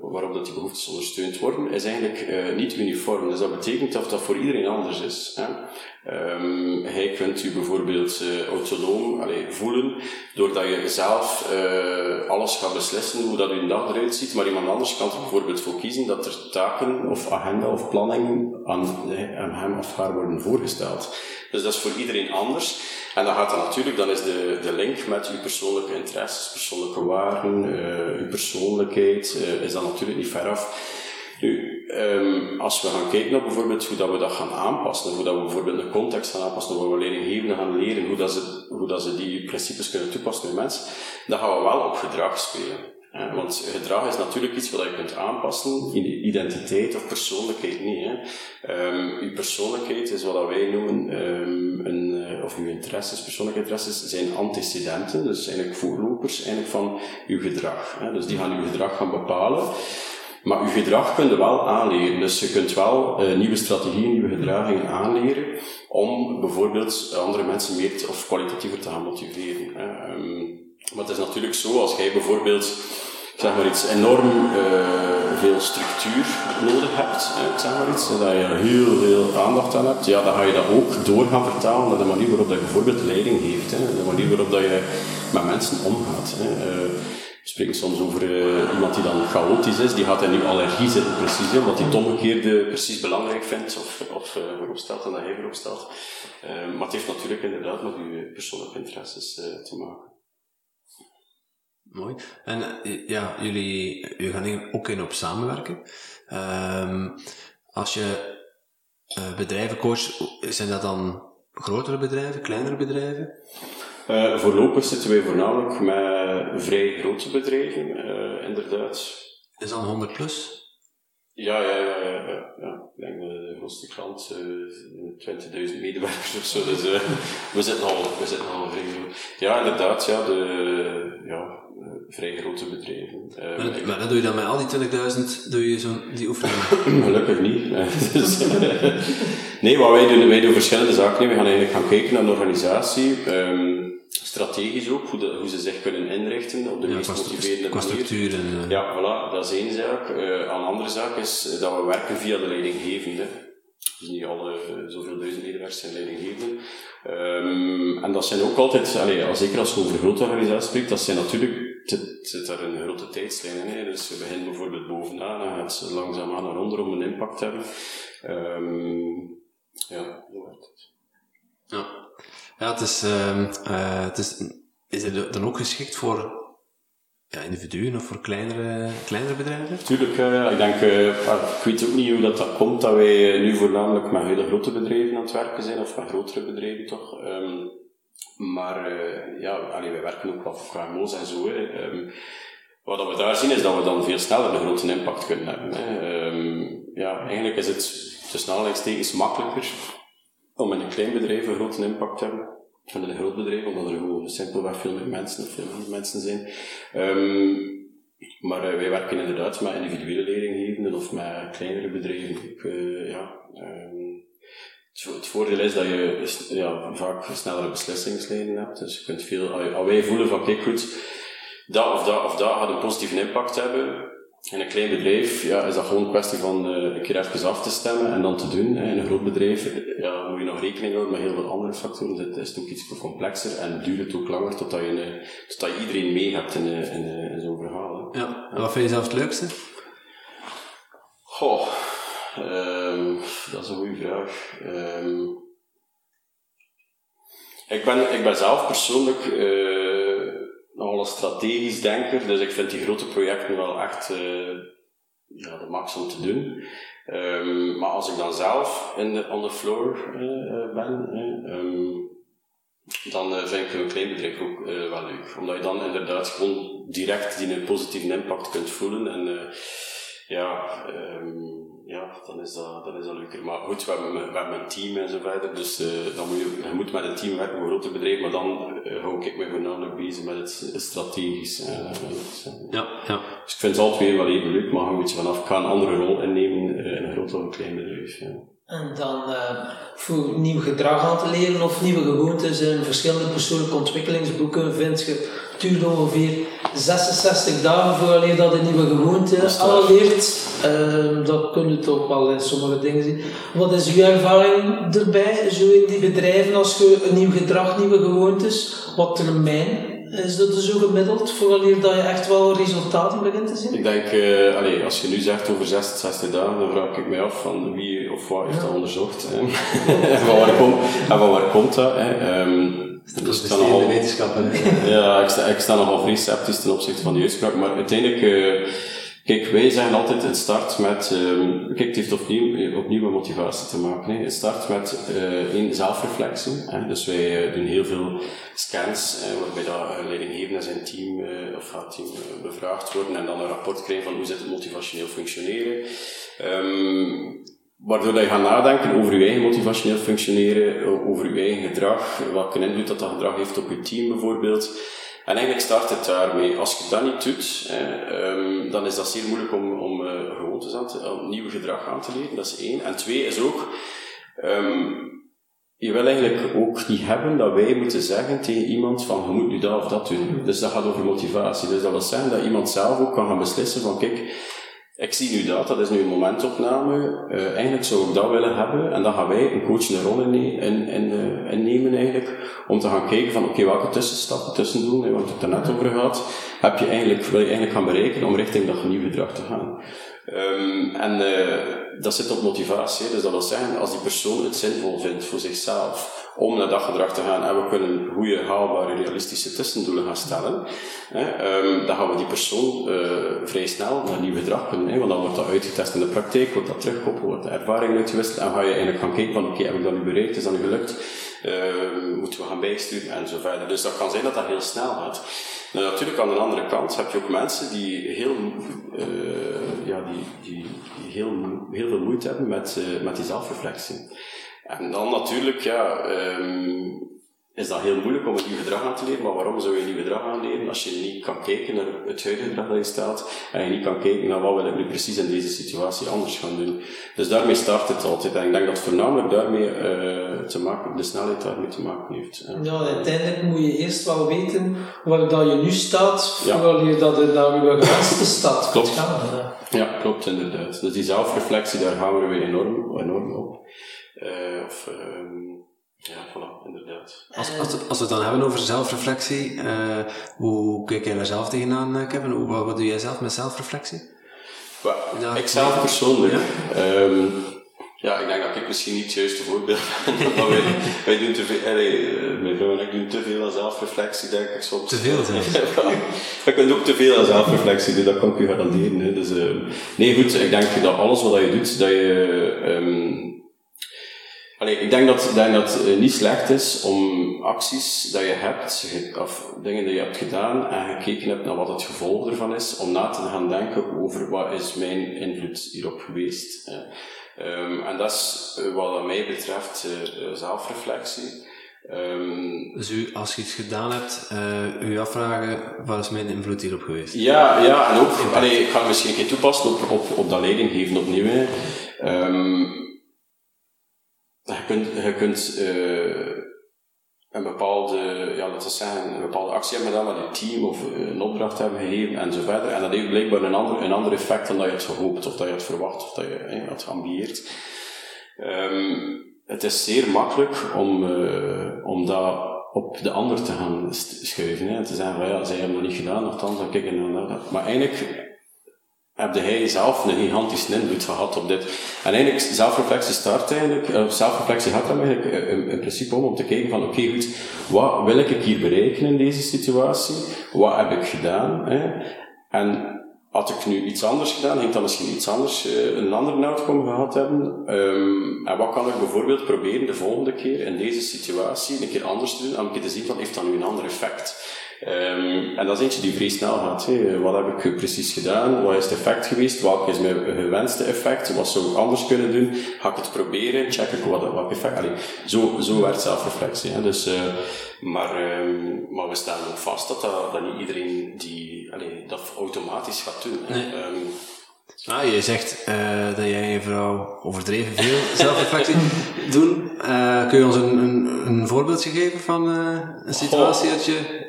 waarop dat die behoeftes ondersteund worden, is eigenlijk niet uniform. Dus dat betekent dat dat voor iedereen anders is. Hè? Um, hij kunt u bijvoorbeeld uh, autonoom voelen, doordat je zelf uh, alles gaat beslissen hoe dat uw dag eruit ziet, maar iemand anders kan er bijvoorbeeld voor kiezen dat er taken of agenda of planning aan, hem of haar worden voorgesteld. Dus dat is voor iedereen anders. En dan gaat dat natuurlijk, dan is de, de link met uw persoonlijke interesses, persoonlijke waarden, uh, uw persoonlijkheid, is dan natuurlijk niet ver af. Nu, um, als we gaan kijken naar bijvoorbeeld hoe dat we dat gaan aanpassen, hoe dat we bijvoorbeeld de context gaan aanpassen, hoe we leerlinggevenden gaan leren, hoe dat ze, hoe dat ze die principes kunnen toepassen op mensen, dan gaan we wel op gedrag spelen. Hè? Want gedrag is natuurlijk iets wat je kunt aanpassen, identiteit of persoonlijkheid niet. Hè? Um, uw persoonlijkheid is wat wij noemen, um, een, uh, of uw interesses, persoonlijke interesses, zijn antecedenten, dus eigenlijk voorlopers eigenlijk van uw gedrag. Hè? Dus die gaan uw gedrag gaan bepalen. Maar uw gedrag kun je wel aanleren. Dus je kunt wel uh, nieuwe strategieën, nieuwe gedragingen aanleren om bijvoorbeeld andere mensen meer of kwalitatiever te gaan motiveren. Um, maar het is natuurlijk zo, als jij bijvoorbeeld zeg maar iets enorm uh, veel structuur nodig hebt, ik zeg maar iets, dat je heel veel aandacht aan hebt, ja, dan ga je dat ook door gaan vertalen naar de manier waarop je bijvoorbeeld leiding geeft, hè, de manier waarop dat je met mensen omgaat. Hè. We spreken soms over uh, iemand die dan chaotisch is, die gaat in uw allergie zitten precies, omdat hij het omgekeerde precies belangrijk vindt of, of uh, en dat hij voorop stelt. maar het heeft natuurlijk inderdaad met uw persoonlijke interesses te maken. Mooi. En ja, jullie, jullie gaan hier ook in op samenwerken. Um, als je uh, bedrijven coacht, zijn dat dan grotere bedrijven, kleinere bedrijven? Uh, voorlopig zitten wij voornamelijk met vrij grote bedrijven, uh, inderdaad. Is dat 100 plus? Ja, ja, ja, ja, ja. Ik denk de grootste klant, uh, 20.000 medewerkers of zo. Dus we zitten al, we zitten al vrij Ja, inderdaad, ja, de, ja, vrij grote bedrijven. Maar, maar dan doe je dan met al die 20.000, doe je zo'n, die oefeningen? Gelukkig niet. dus, nee, wat wij doen, wij doen verschillende zaken. We gaan eigenlijk gaan kijken naar een organisatie. Um, strategisch ook, hoe, de, hoe, ze zich kunnen inrichten op de ja, meest motiverende manier. en... Uh... Ja, voilà, dat is één zaak. Uh, een andere zaak is dat we werken via de leidinggevende. Dus niet alle zoveel duizend medewerkers zijn leidinggevende. Um, en dat zijn ook altijd, allee, zeker als je over grote organisaties spreekt, dat zijn natuurlijk het zit daar een grote tijdslijn in. Hè. Dus je begint bijvoorbeeld bovenaan en gaat langzaam aan naar onder om een impact te hebben. Um, ja, zo werkt het. Ja, ja het, is, um, uh, het is, is het dan ook geschikt voor ja, individuen of voor kleinere, kleinere bedrijven? Tuurlijk, uh, ik denk, uh, ik weet ook niet hoe dat, dat komt dat wij nu voornamelijk met hele grote bedrijven aan het werken zijn, of met grotere bedrijven toch. Um, maar ja, allee, wij werken ook wat voor KMO's en zo. Hè. Um, wat we daar zien is dat we dan veel sneller een grote impact kunnen hebben. Hè. Ja, eigenlijk is het tussen aanhalingstekens makkelijker om in een klein bedrijf een grote impact te hebben dan in een groot bedrijf, omdat er gewoon simpelweg veel meer mensen of veel meer mensen zijn. Um, maar uh, wij werken inderdaad met individuele leerlinggevenden of met kleinere bedrijven. Ik, uh, ja, um, het voordeel is dat je ja, vaak snellere beslissingslijnen hebt. Dus je kunt veel, als wij voelen van kijk goed, dat of dat of dat gaat een positieve impact hebben. In een klein bedrijf ja, is dat gewoon een kwestie van uh, een keer even af te stemmen en dan te doen. Hè. In een groot bedrijf ja, moet je nog rekening houden met heel veel andere factoren. Het is ook iets complexer en duurt het ook langer totdat je, totdat je iedereen mee hebt in, in, in zo'n verhaal. Hè. Ja, en wat vind je zelf het leukste? Goh, Um, dat is een goede vraag. Um, ik, ben, ik ben zelf persoonlijk uh, nogal een strategisch denker, dus ik vind die grote projecten wel echt uh, ja, de max om te doen. Um, maar als ik dan zelf in de, on the floor uh, ben, dan vind ik een klein bedrijf ook wel leuk. Omdat je dan inderdaad gewoon direct die positieve impact kunt voelen. En ja, ja, dan is dat, dan is dat leuker. Maar goed, we hebben, we hebben een team en zo verder, dus uh, dan moet je, je moet met een team werken, een groter bedrijf, maar dan uh, hou ik me voornamelijk bezig met het, strategisch. Uh, ja, ja. Dus ik vind het altijd weer wel even leuk, maar een beetje vanaf. Ik ga een andere rol innemen in een groot of een klein bedrijf. Ja. En dan voor nieuw gedrag aan te leren of nieuwe gewoontes in verschillende persoonlijke ontwikkelingsboeken vind je het duurt ongeveer 66 dagen voor je dat een nieuwe gewoonte al leert. Uh, dat kun je toch wel in sommige dingen zien. Wat is uw ervaring erbij, zo in die bedrijven, als je een nieuw gedrag, nieuwe gewoontes, wat termijn is dat zo gemiddeld, vooraleer dat je echt wel resultaten begint te zien? Ik denk, uh, allez, als je nu zegt over 66 dagen, dan vraag ik mij af van wie of wat heeft dat onderzocht. en, van waar komt, en van waar komt dat? Hè? Um, dus ik sta nogal, ja, ik sta, ik sta nogal vrij sceptisch ten opzichte van die uitspraak, maar uiteindelijk, uh, Kijk, wij zeggen altijd, het start met, um, kijk, het heeft opnieuw, opnieuw met motivatie te maken. Hè. Het start met uh, één zelfreflectie. Hè. Dus wij uh, doen heel veel scans, uh, waarbij dat leidinggevende en zijn team, of haar team bevraagd worden en dan een rapport krijgen van hoe zit het motivationeel functioneren. Um, waardoor dat je gaat nadenken over je eigen motivationeel functioneren, over je eigen gedrag, welke invloed dat, dat gedrag heeft op je team bijvoorbeeld. En eigenlijk start het daarmee. Als je dat niet doet, eh, dan is dat zeer moeilijk om, om uh, gewoontes aan te, om nieuw gedrag aan te leren. Dat is één. En twee is ook, um, je wil eigenlijk ook niet hebben dat wij moeten zeggen tegen iemand van je moet nu dat of dat doen. Dus dat gaat over motivatie. Dus dat wil zeggen dat iemand zelf ook kan gaan beslissen van kijk, ik zie nu dat, dat is nu een momentopname. Uh, eigenlijk zou ik dat willen hebben. En dan gaan wij een coachende rol in, in, in, uh, innemen eigenlijk. Om te gaan kijken van, oké, welke tussenstappen tussen doen, want het er net over gehad. Heb je eigenlijk, wil je eigenlijk gaan bereiken om richting dat nieuwe gedrag te gaan. Um, en uh, dat zit op motivatie. Dus dat wil zeggen, als die persoon het zinvol vindt voor zichzelf om naar dat gedrag te gaan en we kunnen goede, haalbare, realistische tussendoelen gaan stellen, hè, um, dan gaan we die persoon uh, vrij snel naar nieuw gedrag kunnen. Hè, want dan wordt dat uitgetest in de praktijk, wordt dat teruggekoppeld, wordt de ervaring uitgewisseld en ga je eigenlijk gaan kijken van oké, okay, heb ik dat nu bereikt, is dat nu gelukt, uh, moeten we gaan bijsturen en zo verder. Dus dat kan zijn dat dat heel snel gaat. Nou, natuurlijk aan de andere kant heb je ook mensen die heel, uh, ja, die, die, heel, heel veel moeite hebben met, uh, met die zelfreflectie. En dan natuurlijk, ja, um, is dat heel moeilijk om een nieuw gedrag aan te leren. Maar waarom zou je een nieuw gedrag aanleren als je niet kan kijken naar het huidige gedrag dat je stelt en je niet kan kijken naar wat wil ik nu precies in deze situatie anders gaan doen. Dus daarmee start het altijd. En ik denk dat het voornamelijk daarmee uh, te maken, de snelheid daarmee te maken heeft. Ja, uiteindelijk moet je eerst wel weten waar dat je nu staat, ja. voordat je dat naar je gewenste staat klopt. gaan. Ja, klopt inderdaad. Dus die zelfreflectie, daar gaan we enorm, enorm op. Uh, of, um, ja, voilà, inderdaad. Als, als, als we het dan hebben over zelfreflectie, uh, hoe kijk jij daar zelf tegenaan, eh, Kevin? Hoe, wat, wat doe jij zelf met zelfreflectie? Well, ik zelf persoonlijk. Ja? Um, ja, ik denk dat ik misschien niet het juiste voorbeeld ben. wij, wij doen te veel, allee, mijn vrouw en ik doen te veel aan zelfreflectie, denk ik soms. Te veel zelfs? ja, ik kunt ook te veel aan zelfreflectie doen, dat kan ik u garanderen. Hè. Dus, uh, nee, goed, ik denk dat alles wat je doet, dat je um, Allee, ik denk dat, denk dat het niet slecht is om acties dat je hebt, of dingen die je hebt gedaan en gekeken hebt naar wat het gevolg ervan is, om na te gaan denken over wat is mijn invloed hierop geweest. Um, en dat is uh, wat mij betreft uh, zelfreflectie. Um, dus u, als je iets gedaan hebt, uh, u afvragen, wat is mijn invloed hierop geweest? Ja, ja en ook, allee, ik ga het misschien een keer toepassen op, op, op dat leidinggeven opnieuw. Um, je kunt, je kunt uh, een bepaalde, ja, laten we zeggen, een bepaalde actie hebben gedaan met je team of uh, een opdracht hebben gegeven en zo verder. En dat heeft blijkbaar een ander, een ander effect dan dat je had gehoopt of dat je had verwacht of dat je eh, had geambieerd. Um, het is zeer makkelijk om, uh, om dat op de ander te gaan schuiven. Hè, te zeggen van ja, zij hebben dat niet gedaan, nogthans dan kijk ik naar dat. Maar eigenlijk heb hij zelf een gigantische invloed gehad op dit. En eigenlijk, zelfreflectie start eigenlijk, of zelfreflectie gaat er eigenlijk eh, in, in, principe om, om te kijken van, oké, goed, wat wil ik hier bereiken in deze situatie? Wat heb ik gedaan? Hè? En had ik nu iets anders gedaan, ging dat misschien iets anders, uh, een andere outcome gehad hebben. Um, en wat kan ik bijvoorbeeld proberen de volgende keer in deze situatie een keer anders te doen, om een keer te zien van, heeft dat nu een ander effect? Um, en dat is eentje die vrij snel gaat. Wat heb ik precies gedaan? Wat is het effect geweest? Welk is mijn gewenste effect? Wat zou ik anders kunnen doen? Ga ik het proberen? Check ik wat, welk effect? Allee, zo, zo werkt zelfreflectie. Hè. Dus, uh, maar, um, maar we stellen ook vast dat, dat, dat niet iedereen die, allee, dat automatisch gaat doen. Nee. Um, Ah, je zegt uh, dat jij en je vrouw overdreven veel zelfreflectie doen. Uh, kun je ons een, een, een voorbeeldje geven van uh, een situatie dat je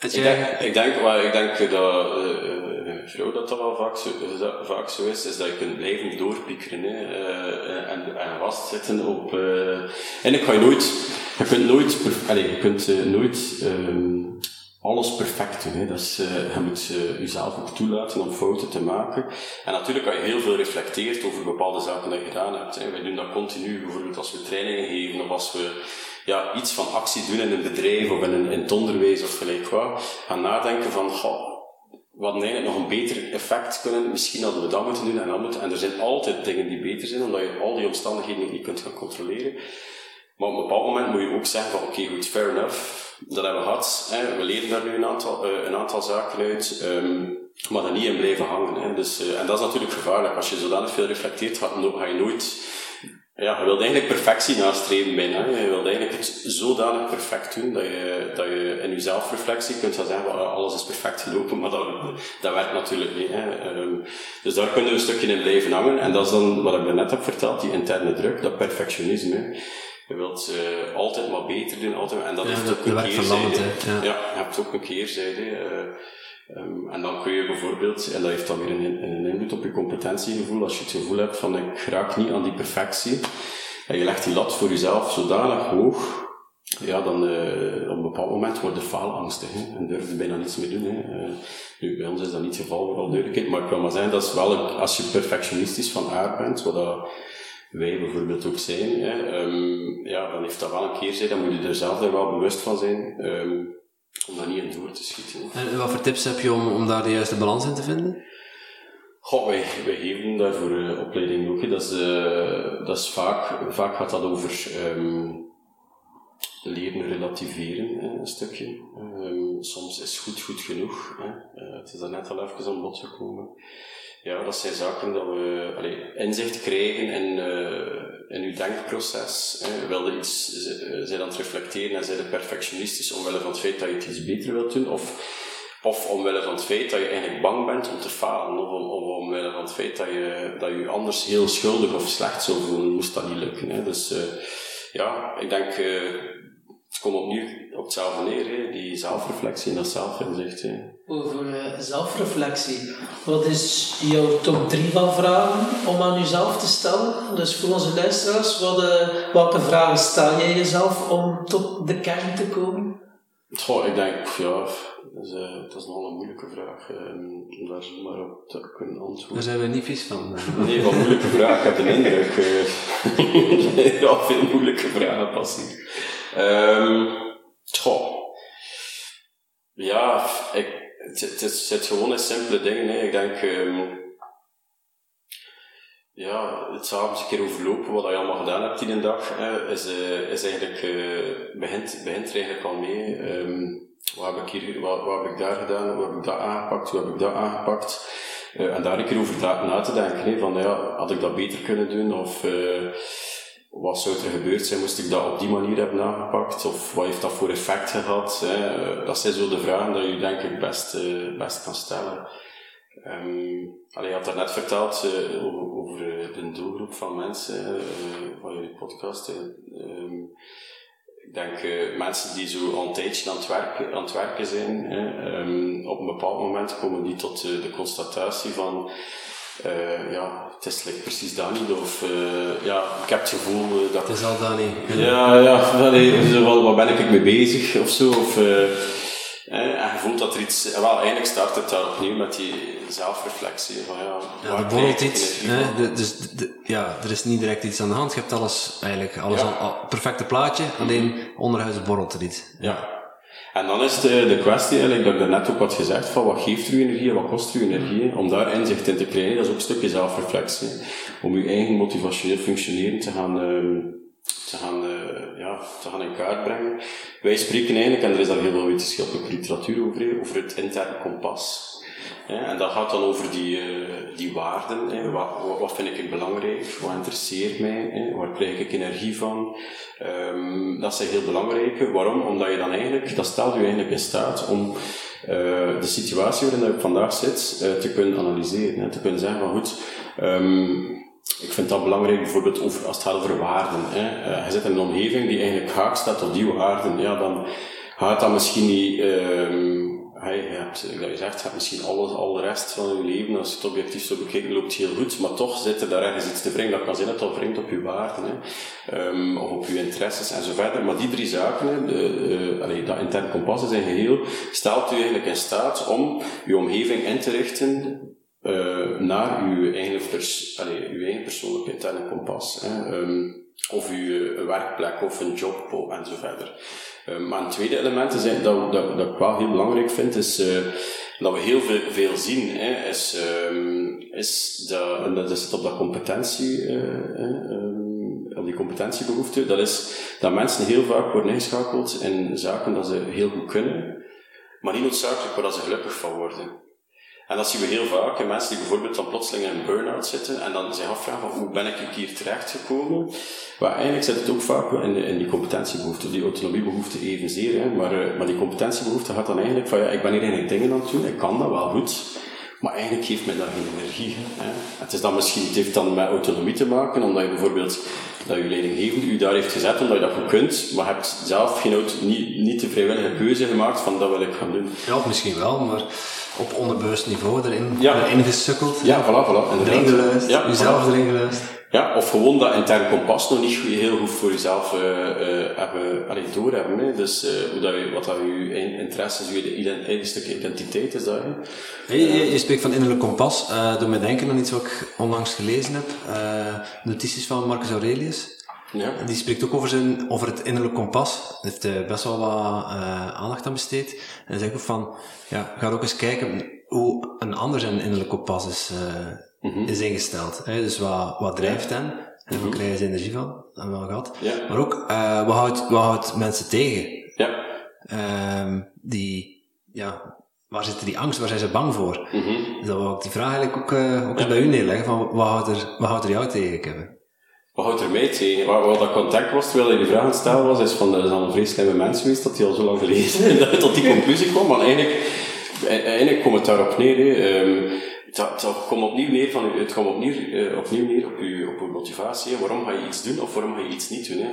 ik denk, ik, denk, ik denk dat uh, vrouw dat dat wel vaak zo, vaak zo is, is dat je kunt blijven doorpiekeren hè, uh, en, en vastzitten op... Uh, en ik ga je nooit... Je kunt nooit... Allez, je kunt nooit um, alles perfect doen. Hè. Dat uh, je moet uh, jezelf ook toelaten om fouten te maken. En natuurlijk kan je heel veel reflecteert over bepaalde zaken die je gedaan hebt. Hè. Wij doen dat continu, bijvoorbeeld als we trainingen geven of als we ja, iets van actie doen in een bedrijf of in, een, in het onderwijs of gelijk wat, gaan nadenken van, goh, we eigenlijk nog een beter effect kunnen, misschien hadden we dat moeten doen en dat moeten. En er zijn altijd dingen die beter zijn, omdat je al die omstandigheden niet kunt gaan controleren. Maar op een bepaald moment moet je ook zeggen van, oké, goed, fair enough. Dat hebben we gehad. Hè. We leren daar nu een aantal, uh, een aantal zaken uit. Um, maar er niet in blijven hangen. Hè. Dus, uh, en dat is natuurlijk gevaarlijk. Als je zodanig veel reflecteert, ga, je nooit ja, je wilt eigenlijk perfectie nastreven bijna. Je wilt eigenlijk het zodanig perfect doen dat je, dat je in je zelfreflectie kunt zeggen, oh, alles is perfect gelopen, maar dat, dat werkt natuurlijk niet. Hè. Um, dus daar kunnen we een stukje in blijven hangen. En dat is dan wat ik net heb verteld, die interne druk, dat perfectionisme. Je wilt uh, altijd maar beter doen, altijd, en dat ja, heeft ook een keerzijde. Ja. ja, je hebt ook een keerzijde. Uh, Um, en dan kun je bijvoorbeeld, en dat heeft dan weer een, een invloed op je competentiegevoel, als je het gevoel hebt van ik raak niet aan die perfectie, en je legt die lat voor jezelf zodanig hoog, ja, dan uh, op een bepaald moment word je faalangstig hè, en durf je bijna niets meer doen. Hè. Uh, nu, bij ons is dat niet het geval, vooral duidelijkheid, maar ik wil maar zeggen, dat is wel, als je perfectionistisch van aard bent, wat dat wij bijvoorbeeld ook zijn, hè, um, ja, dan heeft dat wel een keerzijde, dan moet je er zelf er wel bewust van zijn. Um, om daar niet in door te schieten. En wat voor tips heb je om, om daar de juiste balans in te vinden? Goh, wij, wij geven daarvoor uh, opleiding ook. Dat is, uh, dat is vaak, vaak gaat dat over um, leren relativeren, hè, een stukje. Soms is goed goed genoeg. Hè. Uh, het is daar net al even aan bod gekomen. Ja, dat zijn zaken dat we inzicht krijgen in, in uw denkproces. Hè. Wilde iets, zij dan reflecteren en zijn perfectionistisch omwille van het feit dat je het iets beter wilt doen, of, of omwille van het feit dat je eigenlijk bang bent om te falen, of, om, of omwille van het feit dat je, dat je anders heel schuldig of slecht zou voelen, moest dat niet lukken. Hè. Dus uh, ja, ik denk, uh, het komt opnieuw op hetzelfde neer, hè. die zelfreflectie en dat zelfinzicht. Hè. Over uh, zelfreflectie. Wat is jouw top 3 van vragen om aan jezelf te stellen? Dus voor onze luisteraars, wat, uh, welke vragen stel jij jezelf om tot de kern te komen? Goh, ik denk, ja, dat is, uh, dat is nogal een moeilijke vraag um, om daar zomaar op te kunnen antwoorden. Daar zijn we niet vies van. Nee, van moeilijke vragen, ik heb de indruk. Uh, ja, veel moeilijke vragen passen. Um, goh. Ja, ik, het, het, gewoon simpele dingen. Hè. Ik denk, um, ja, het s'avonds een keer overlopen, wat je allemaal gedaan hebt in een dag, hè, is, uh, is eigenlijk, uh, begint, begint er eigenlijk al mee. Um, wat heb ik hier, wat, wat heb ik daar gedaan, hoe heb ik dat aangepakt, hoe heb ik dat aangepakt. Uh, en daar een keer over na te denken, van ja, had ik dat beter kunnen doen, of wat zou er gebeurd zijn, moest ik dat op die manier hebben aangepakt? Of wat heeft dat voor effect gehad? Hè? Dat zijn zo de vragen die je denk ik best, uh, best kan stellen. Um, allee, je had daarnet verteld uh, over, over de doelgroep van mensen uh, van jullie podcast. Um, ik denk mensen die zo al een aan het werken, aan het werken zijn, um, op een bepaald moment komen die tot de constatatie van uh, ja, het is like, precies dat niet. Of uh, ja, ik heb het gevoel uh, dat. Het is al dat niet. Ja, ja, allee, zo, wat, wat ben ik mee bezig of zo. Of, en je voelt dat er iets. Wel, eigenlijk start het daar opnieuw met die zelfreflectie. Van, ja, ja, er borrelt iets. Hè? Dus de, ja, er is niet direct iets aan de hand. Je hebt alles eigenlijk, alles ja. al, perfecte plaatje. Alleen onderhuis borrelt er iets. Ja. En dan is de, de kwestie eigenlijk, dat ik daarnet ook had gezegd, van wat geeft u energie, wat kost u energie, om daar inzicht in te krijgen, dat is ook een stukje zelfreflectie. Om uw eigen motivationeel functioneren te gaan, uh, te gaan, uh, ja, te gaan in kaart brengen. Wij spreken eigenlijk, en er is daar heel veel wetenschappelijke literatuur over, over het interne kompas. En dat gaat dan over die, uh, die waarden. Wat, wat vind ik belangrijk? Wat interesseert mij? Waar krijg ik energie van? Um, dat zijn heel belangrijke. Waarom? Omdat je dan eigenlijk, dat stelt je eigenlijk in staat om uh, de situatie waarin je vandaag zit uh, te kunnen analyseren. Te kunnen zeggen van goed, um, ik vind dat belangrijk bijvoorbeeld over, als het gaat over waarden. Hè. Je zit in een omgeving die eigenlijk haak staat op die waarden. Ja, dan gaat dat misschien niet... Um, Hey, je hebt, dat je zegt, je hebt misschien alles, al de rest van je leven, als je het objectief zo bekijkt, loopt heel goed, maar toch zit er daar ergens iets te wringen. Dat kan zijn dat wringt op je waarden, hè, um, of op je interesses en zo verder. Maar die drie zaken, hè, de, uh, dat interne kompas in geheel, stelt u eigenlijk in staat om je omgeving in te richten uh, naar uw eigen, pers allee, uw eigen persoonlijke interne kompas. Hè. Um, of uw werkplek, of een job, en zo verder. Een tweede element is, dat, dat, dat ik wel heel belangrijk vind, is uh, dat we heel veel, veel zien, hè, is, um, is dat, en dat zit op dat competentie, uh, um, op die competentiebehoefte, dat is dat mensen heel vaak worden ingeschakeld in zaken dat ze heel goed kunnen, maar niet noodzakelijk waar ze gelukkig van worden. En dat zien we heel vaak, mensen die bijvoorbeeld dan plotseling in een burn-out zitten en dan zich afvragen van hoe ben ik hier terechtgekomen. Maar eigenlijk zit het ook vaak in, in die competentiebehoefte, die autonomiebehoefte evenzeer. Hè. Maar, uh, maar die competentiebehoefte gaat dan eigenlijk van ja, ik ben hier eigenlijk dingen aan het doen, ik kan dat wel goed. Maar eigenlijk geeft mij dat geen energie. Hè. Het, is dan misschien, heeft dan met autonomie te maken, omdat je bijvoorbeeld dat je leidinggevende u daar heeft gezet omdat je dat goed kunt, maar hebt zelf geen niet, niet de vrijwillige keuze gemaakt van dat wil ik gaan doen. Ja, misschien wel, maar op onderbewust niveau erin, ja. erin gesukkeld. Ja, voilà, voilà. Erin geluisterd, ja, jezelf voilà. erin geluisterd. Ja, of gewoon dat interne kompas nog niet heel goed voor jezelf uh, uh, hebben, allee, doorhebben. Hè. Dus uh, hoe dat je, wat dat je interesses, je eigen stuk identiteit is dat. Hè. je, je, spreekt van innerlijk kompas. Uh, doe mij denken aan iets wat ik onlangs gelezen heb. notities van Marcus Aurelius. Ja. Die spreekt ook over, zijn, over het innerlijk kompas. Hij heeft best wel wat aandacht aan besteed. En zegt ook van, ja, ga ook eens kijken hoe een ander zijn innerlijk kompas is mm-hmm. is ingesteld. Hè? Dus wat, wat drijft hen? En waar mm-hmm. krijgen ze energie van? En wel gehad. Ja. Maar ook, uh, wat, houdt, wat houdt mensen tegen? Ja. Uh, die, ja, waar zit die angst? Waar zijn ze bang voor? Mm-hmm. Dus dat wil ik die vraag eigenlijk ook, uh, ook eens bij u neerleggen. Van, wat, houdt er, wat houdt er jou tegen, Kevin? Wat houdt er mij tegen? Wat, wat dat contact was terwijl hij die vraag aan het stellen was, is van, dat is al een vrij slimme mens geweest dat hij al zo lang gelezen tot die conclusie kwam. Maar eigenlijk, eigenlijk komt het daarop neer. Hè. Um, dat, dat komt opnieuw neer, van, het komt opnieuw, uh, opnieuw neer op je, op uw motivatie. Waarom ga je iets doen of waarom ga je iets niet doen? Hè?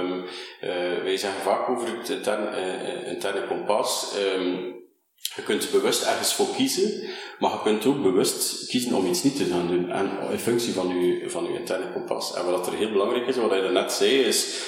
Um, uh, wij zeggen vaak over het interne, uh, interne kompas. Um, je kunt bewust ergens voor kiezen, maar je kunt ook bewust kiezen om iets niet te gaan doen. En in functie van je, van je interne kompas. En wat er heel belangrijk is, wat je net zei, is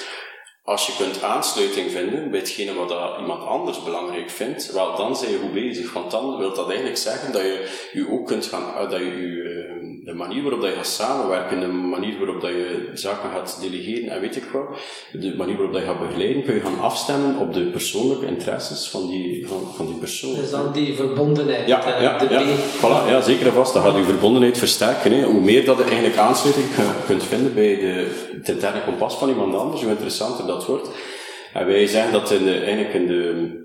als je kunt aansluiting vinden bij hetgene wat dat iemand anders belangrijk vindt, wel dan zijn je goed bezig. Want dan wil dat eigenlijk zeggen dat je je ook kunt gaan, eh, dat je, je eh, de manier waarop dat je gaat samenwerken, de manier waarop dat je zaken gaat delegeren en weet ik wat, de manier waarop dat je gaat begeleiden, kun je gaan afstemmen op de persoonlijke interesses van die, van, van die persoon. Dus dan die verbondenheid. Ja, ja, de ja, voilà, ja zeker en vast. Dat gaat je verbondenheid versterken. Hè. Hoe meer dat je eigenlijk aansluiting kunt vinden bij de, het interne kompas van iemand anders, hoe interessanter dat wordt. En wij zeggen dat in de, eigenlijk in de,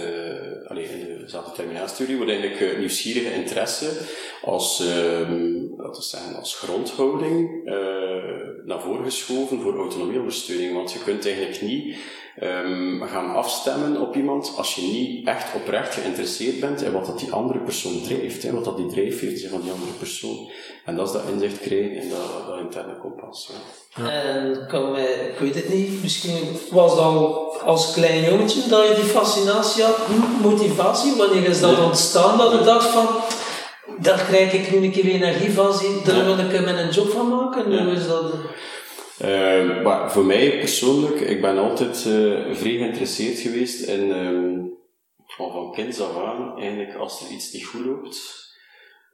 uh, allee, in dezelfde terminaalstudie wordt eigenlijk uh, nieuwsgierige interesse als, uh, laten we zeggen, als grondhouding uh, naar voren geschoven voor autonomieondersteuning. Want je kunt eigenlijk niet um, gaan afstemmen op iemand als je niet echt oprecht geïnteresseerd bent in wat dat die andere persoon drijft, hè, wat dat die drijfveer van die andere persoon. En dat is dat inzicht krijgen in dat, dat interne kompas. Ja. En kan mij, ik weet het niet, misschien was dat al als klein jongetje dat je die fascinatie had, motivatie, wanneer is dat ontstaan dat je dacht van, daar krijg ik nu een keer energie van, daar wil ik mijn job van maken, nu is dat... Uh, maar voor mij persoonlijk, ik ben altijd uh, vrij geïnteresseerd geweest in, um, van kinds af aan, eigenlijk als er iets niet goed loopt,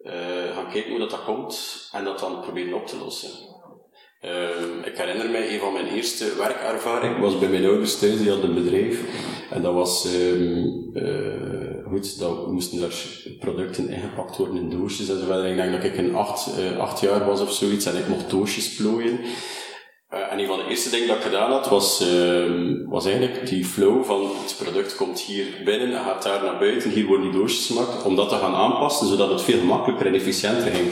uh, gaan kijken hoe dat, dat komt en dat dan proberen op te lossen. Uh, ik herinner mij, een van mijn eerste werkervaringen was bij mijn ouders thuis, die hadden een bedrijf. En dat was, um, uh, goed, dat moesten daar producten ingepakt worden in doosjes en zo verder. Ik denk dat ik een acht, uh, acht jaar was of zoiets en ik mocht doosjes plooien. Uh, en een van de eerste dingen dat ik gedaan had, was, uh, was eigenlijk die flow van het product komt hier binnen en gaat daar naar buiten. Hier worden die doosjes gemaakt, om dat te gaan aanpassen, zodat het veel makkelijker en efficiënter ging.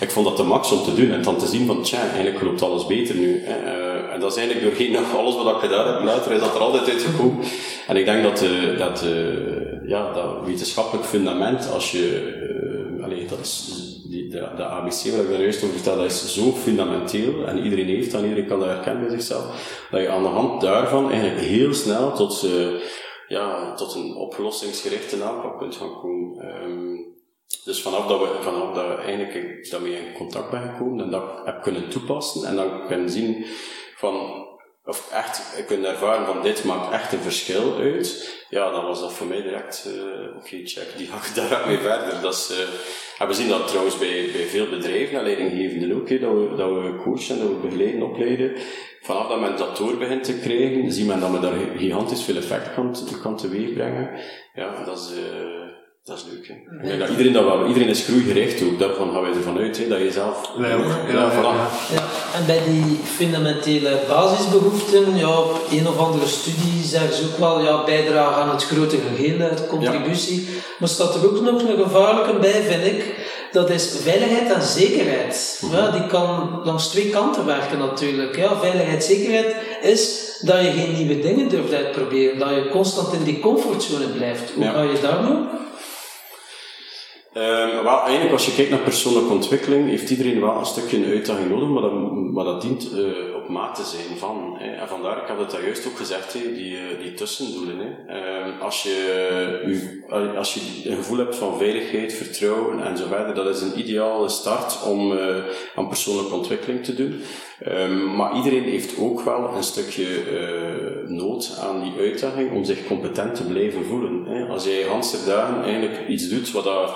Ik vond dat de max om te doen en dan te zien van, tja, eigenlijk loopt alles beter nu. Uh, en dat is eigenlijk doorheen alles wat ik gedaan heb, later is dat er altijd uitgekomen. En ik denk dat, dat, ja, dat wetenschappelijk fundament, als je, uh, allee, dat is die, de, de ABC waar ik daar juist over vertelde, dat is zo fundamenteel en iedereen heeft dat, iedereen kan dat herkennen bij zichzelf, dat je aan de hand daarvan eigenlijk heel snel tot, uh, ja, tot een oplossingsgerichte aanpak kunt gaan komen. Um, dus vanaf dat we, vanaf dat we eigenlijk daarmee in contact ben gekomen en dat heb kunnen toepassen en dan kunnen zien van, of echt kunnen ervaren van dit maakt echt een verschil uit, ja, dan was dat voor mij direct, uh, oké, check, die ga ik daar mee verder. Dat is, uh, en we zien dat trouwens bij, bij veel bedrijven en leidinggevenden ook, dat, we, dat we coachen, dat we begeleiden, opleiden. Vanaf dat men dat door begint te krijgen, zien men dat men daar gigantisch veel effect kan, kan teweeg brengen. Ja, dat is, uh, dat is leuk. Hè. Dat iedereen dat wel, iedereen is groeigericht ook, daarvan gaan wij ervan uit, hè, dat je zelf... Wij ook. Ja, Ja, voilà. ja. Ja, en bij die fundamentele basisbehoeften, ja, op een of andere studie zeggen ze ook wel, ja, bijdrage aan het grote geheel, hè, contributie. Maar staat er ook nog een gevaarlijke bij, vind ik. Dat is veiligheid en zekerheid. Ja, die kan langs twee kanten werken natuurlijk. Ja, veiligheid, zekerheid is dat je geen nieuwe dingen durft uitproberen. Dat je constant in die comfortzone blijft. Hoe Ja. ga je daar nu? Ehm, wel, eigenlijk als je kijkt naar persoonlijke ontwikkeling, heeft iedereen wel een stukje een uitdaging nodig, maar dat, maar dat dient eh, op maat te zijn van. Hè. En vandaar, ik heb het daar juist ook gezegd, hè, die, eh, die tussendoelen. Hè. Ehm, als, je, u- als je een gevoel hebt van veiligheid, vertrouwen en zo verder, dat is een ideale start om eh, aan persoonlijke ontwikkeling te doen. Ehm, maar iedereen heeft ook wel een stukje nood aan die uitdaging om zich competent te blijven voelen. Hè. Als jij ganse dagen eigenlijk iets doet wat dat,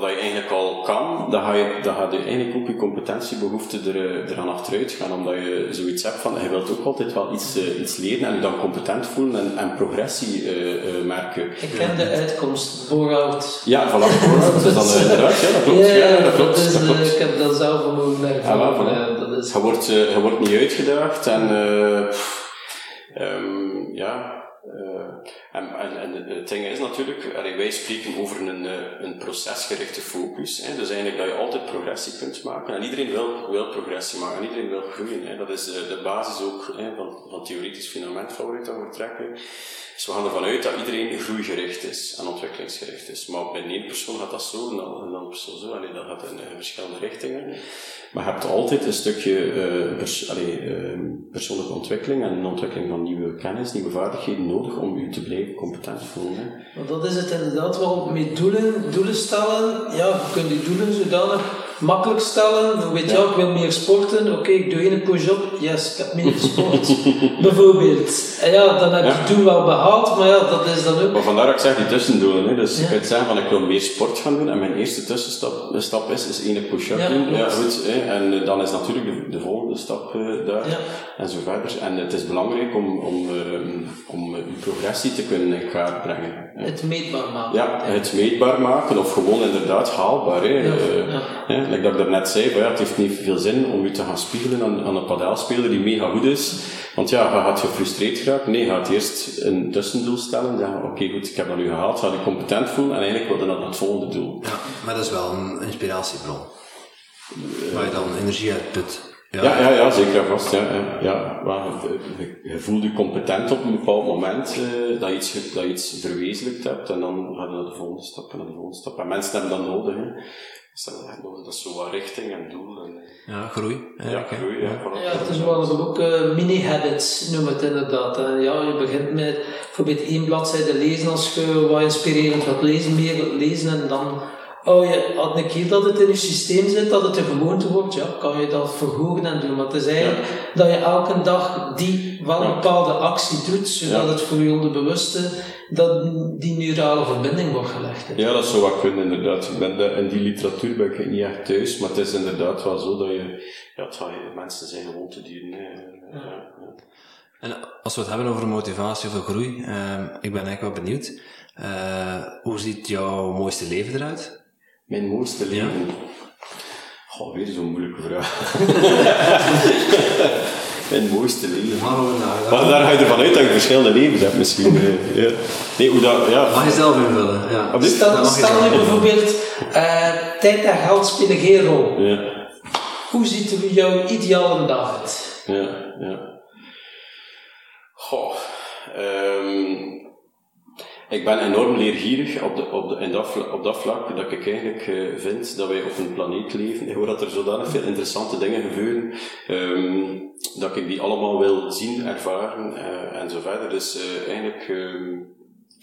wat je eigenlijk al kan, dan ga je, dan ga je eigenlijk ook je competentiebehoefte er, eh, eraan achteruit gaan, omdat je zoiets hebt van, je wilt ook altijd wel iets, eh, iets leren en je dan competent voelen en, en progressie eh, merken. Ik ken de uitkomst, bore-out. Ja, voilà. Dus dan ja, dat klopt. Ja, dat klopt. is, dat klopt. ik heb dat zelf al ervaren. Ja, voilà. dat is Je wordt, je wordt niet uitgedaagd en ehm, ja. Eh, en, en, het ding is natuurlijk, wij spreken over een, eh, een procesgerichte focus. Hè, dus eigenlijk dat je altijd progressie kunt maken. En iedereen wil, wil progressie maken en iedereen wil groeien. Hè. Dat is eh, de basis ook hè, van, van theoretisch fundament waaruit we trekken. Dus we gaan ervan uit dat iedereen groeigericht is en ontwikkelingsgericht is. Maar bij één persoon gaat dat zo en dan een andere persoon zo. Allee, dat gaat in, eh, verschillende richtingen. Maar je hebt altijd een stukje eh, eh, persoonlijke ontwikkeling en ontwikkeling van nieuwe kennis, nieuwe vaardigheden nodig om je te blijven competent voelen. Maar dat is het inderdaad wel met doelen, doelen stellen. Ja, je kunt die doelen zodanig makkelijk stellen. Bijvoorbeeld, ja, ik wil meer sporten. Oké, ik doe één push-up. Yes, ik heb meer gesport. Bijvoorbeeld. En ja, dan heb je het doel wel behaald, maar ja, dat is dan ook... Maar vandaar dat ik zeg die tussendoelen. Hè. Dus je Ja. kunt zeggen van ik wil meer sport gaan doen en mijn eerste tussenstap de stap is, is één push-up doen. Ja, goed, hè. En eh, dan is natuurlijk de, de volgende stap eh, daar. En zo verder. En het is belangrijk om, om, eh, om eh, je progressie te kunnen in kaart brengen. hè. Het meetbaar maken. Ja, het meetbaar maken of gewoon inderdaad haalbaar. Eh, hè, like dat ik daarnet zei, van, ja, het heeft niet veel zin om je te gaan spiegelen aan, aan een padelspeler die mega goed is. Want ja, je gaat gefrustreerd geraken. Nee, je gaat eerst een tussendoel stellen. Zeggen, oké goed, ik heb dat nu gehaald, ga je competent voelen en eigenlijk wil je naar het volgende doel. Ja, maar dat is wel een inspiratiebron. Waar je dan energie uit put. Ja, ja, ja, zeker en vast. Ja, ja, ja. Maar je, je- voelt je competent op een bepaald moment eh, dat, je iets, dat je iets verwezenlijkt hebt en dan ga je naar de volgende stap en naar de volgende stap. En mensen hebben dat nodig. Hè. Dat, dat is zo wat richting en doel. En, Ja, groei. ja, groei. Ja. Ja, het is wel ook eh, mini-habits, noem het inderdaad. Ja, je begint met bijvoorbeeld één bladzijde lezen als je wat inspirerend wat lezen, meer lezen en dan oh je, had een keer dat het in je systeem zit, dat het een gewoonte wordt, ja, kan je dat verhogen en doen. Maar het is eigenlijk dat je elke dag die wel een bepaalde actie doet, zodat Ja. het voor je onderbewuste, dat die neurale verbinding wordt gelegd. hè. Ja, dat zou wat kunnen, inderdaad. Ik ben de- in die literatuur ben ik niet echt thuis, maar het is inderdaad wel zo dat je... Ja, het gaat, mensen zijn gewoon te dieren. hè. Ja, ja. En als we het hebben over motivatie of groei, ehm, ik ben eigenlijk wel benieuwd. Eh, hoe ziet jouw mooiste leven eruit? Mijn mooiste leven. Goh, weer zo'n moeilijke vraag. Mijn mooiste leven. Maar daar ga je ervan uit dat je verschillende levens hebt, misschien. eh, ja. Nee, hoe dat... Ja. Mag je zelf invullen? Ja. Dit- Stel, Dat mag je stel nu bijvoorbeeld, eh, tijd en geld spelen geen rol. Ja, Hoe ziet er jouw ideale dag uit? ja, ja. Goh. ehm, ik ben enorm leergierig op, de, op, de, dat, vla- op dat vlak dat ik eigenlijk eh, vind dat wij op een planeet leven waar dat er zodanig veel interessante dingen gebeuren ehm, dat ik die allemaal wil zien, ervaren eh, en zo verder. Dus eh, eigenlijk ehm,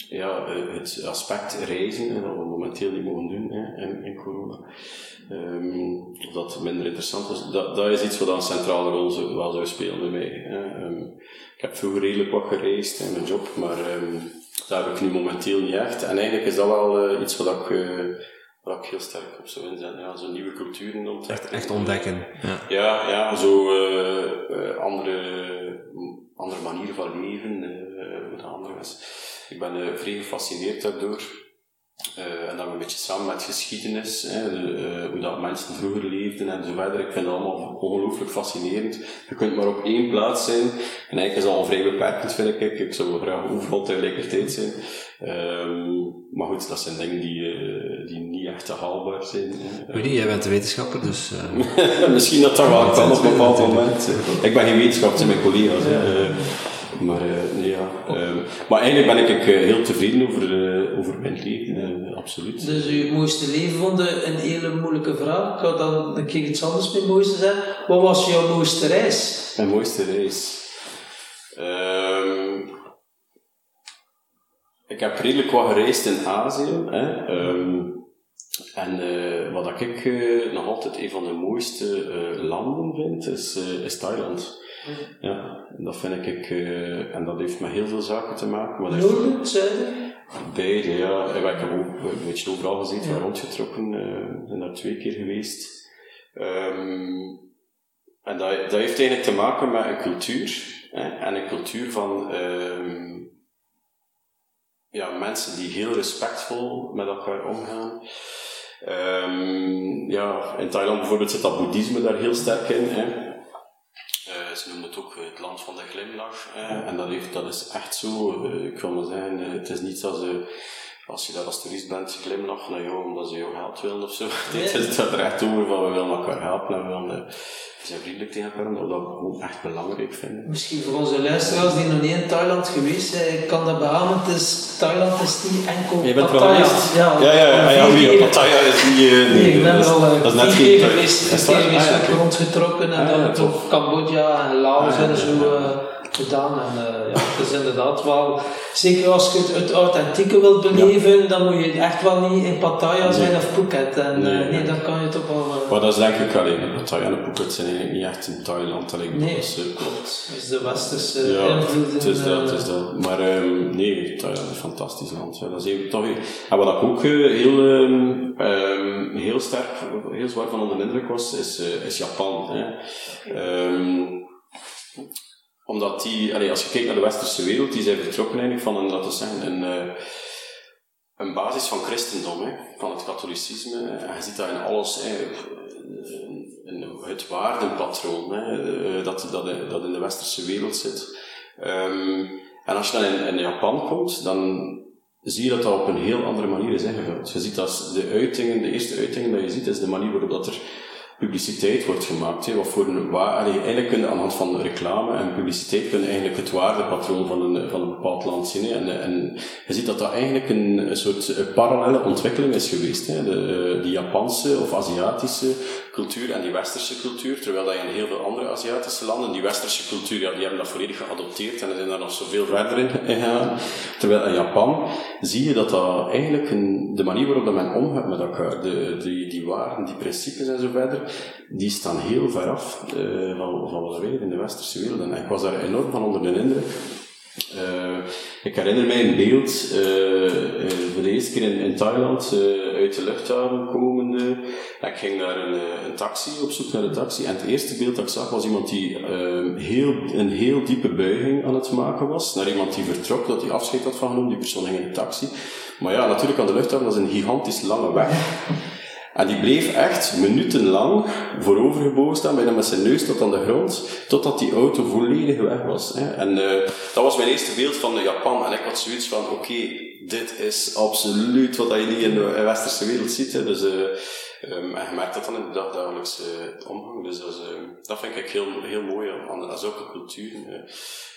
ja, het aspect reizen, dat we momenteel niet mogen doen hè, in, corona. Ehm, of dat minder interessant is, dat, dat is iets wat een centrale rol wel zou spelen bij mij. Ik heb vroeger redelijk wat gereisd in mijn job, maar dat heb ik nu momenteel niet echt. En eigenlijk is dat wel eh, iets wat ik, eh, wat ik heel sterk op zou inzetten. Ja, zo nieuwe culturen ontdekken. Echt ontdekken. Ja. Ja, ja zo eh, andere, andere manieren van leven, dat andere is. Ik ben vrij gefascineerd daardoor. Uh, en dan een beetje samen met geschiedenis, hè, de, uh, hoe dat mensen vroeger leefden en zo verder. Ik vind het allemaal ongelooflijk fascinerend. Je kunt maar op één plaats zijn. En eigenlijk is dat al vrij beperkend, vind ik. Ik zou graag overal tegelijkertijd zijn. Um, maar goed, dat zijn dingen die, uh, die niet echt haalbaar zijn. Je, jij bent wetenschapper, dus... Misschien dat dat wel kan op een bepaald moment. Ik ben geen wetenschapper, zijn mijn collega's. Ja. Maar, uh, nee, ja. Uh, maar eigenlijk ben ik uh, heel tevreden over, uh, over mijn leven, absoluut. Dus uw mooiste leven vond een hele moeilijke vraag. Ik ga dan een keer iets anders met mooiste zeggen. Wat was jouw mooiste reis? Mijn mooiste reis? Um, ik heb redelijk wat gereisd in Azië. Hè. Um, en wat ik nog altijd een van de mooiste landen vind, is, is Thailand. Ja, dat vind ik, uh, en dat heeft met heel veel zaken te maken. Noorden, zuiden? Beide, ja. Ik heb ook een beetje overal gezeten, ja. rondgetrokken, uh, ben daar twee keer geweest. Um, en dat, dat heeft eigenlijk te maken met een cultuur, hè, en een cultuur van um, ja, mensen die heel respectvol met elkaar omgaan. Um, ja, in Thailand bijvoorbeeld zit dat boeddhisme daar heel sterk in. Hè. Uh, ze noemen het ook het land van de glimlach. Uh, en dat, heeft, dat is echt zo. Uh, ik wil maar zeggen, het is niet dat ze, als je daar als toerist bent, glimlachen naar jou omdat ze jou geld willen of zo. Nee. Het gaat er echt over van we willen elkaar helpen en we willen zijn vriendelijk tegen elkaar, dat we dat gewoon echt belangrijk vinden. Misschien voor onze luisteraars die nog niet in Thailand geweest zijn, kan dat beamen. Het is, Thailand is niet enkel Je bent Pattaya. geweest? Ja, ja, ja, ja, ja, ja Pattaya is niet... Uh, nee, ik ben er al dat is net vier keer geweest. Keer geweest, Ah, rondgetrokken en Ah, ja, dan toch Cambodja en Laos Ah, ja, en zo ja. eh, gedaan. En uh, ja, het is inderdaad wel... Zeker als je het, het authentieke wilt beleven, dan moet je echt wel niet in Pattaya zijn of Phuket. En Nee, nee, nee, dan kan je toch wel... eh, Maar dat is denk ik alleen. Pattaya en Phuket zijn eigenlijk niet echt in Thailand. Alleen Nee, dat is, eh, klopt. Dus de westerse Ja, invloeden... het is dat, eh, het is dat. Maar ehm, nee, Thailand is een fantastisch land. Ja, dat is toch, en wat ik ook eh, heel, ehm, heel sterk, heel zwaar van onder de indruk was, is, eh, is Japan. Hè. Omdat die, als je kijkt naar de westerse wereld, die zijn vertrokken van een, we zeggen, een, eh, een basis van christendom, hè, van het katholicisme. En je ziet dat in alles, hè, in het waardenpatroon hè, eh, dat, dat, dat in de westerse wereld zit. Ehm, en als je dan in, in Japan komt, dan zie je dat dat op een heel andere manier is ingevuld. Je ziet dat de uitingen, de eerste uitingen dat je ziet, is de manier waarop dat er publiciteit wordt gemaakt. Hè. Wat voor een waar, eigenlijk kun je aan de hand van reclame en publiciteit kun eigenlijk het waardepatroon van een, van een bepaald land zien. En, en je ziet dat dat eigenlijk een, een soort eh, parallele ontwikkeling is geweest. Hè. De, die Japanse of Aziatische cultuur en die westerse cultuur, terwijl dat in heel veel andere Aziatische landen, die westerse cultuur, ja, die hebben dat volledig geadopteerd en zijn daar nog zoveel verder in gegaan. Terwijl in Japan zie je dat dat eigenlijk een, de manier waarop dat men omgaat met elkaar, de, die, die waarden, die principes en zo verder, die staan heel ver af eh, van, van wat wij in de westerse wereld. En ik was daar enorm van onder de indruk. Eh, ik herinner mij een beeld, eh, voor de eerste keer in, Thailand, uit de luchthaven komende. Ik ging naar een, een taxi, op zoek naar een taxi. En het eerste beeld dat ik zag was iemand die eh, heel, een heel diepe buiging aan het maken was. Naar iemand die vertrok, dat hij afscheid had van genomen. Die persoon ging in een taxi. Maar ja, natuurlijk aan de luchthaven, dat is een gigantisch lange weg. En die bleef echt minutenlang voorovergebogen staan, bijna met zijn neus tot aan de grond, totdat die auto volledig weg was. Hè. En uh, dat was mijn eerste beeld van Japan. En ik had zoiets van, oké, dit is absoluut wat je niet in de westerse wereld ziet. Dus, uh, en je merkt dat dan in de dagdagelijkse omgang. Dus dat, dat vind ik heel, heel mooi aan, aan zulke culturen.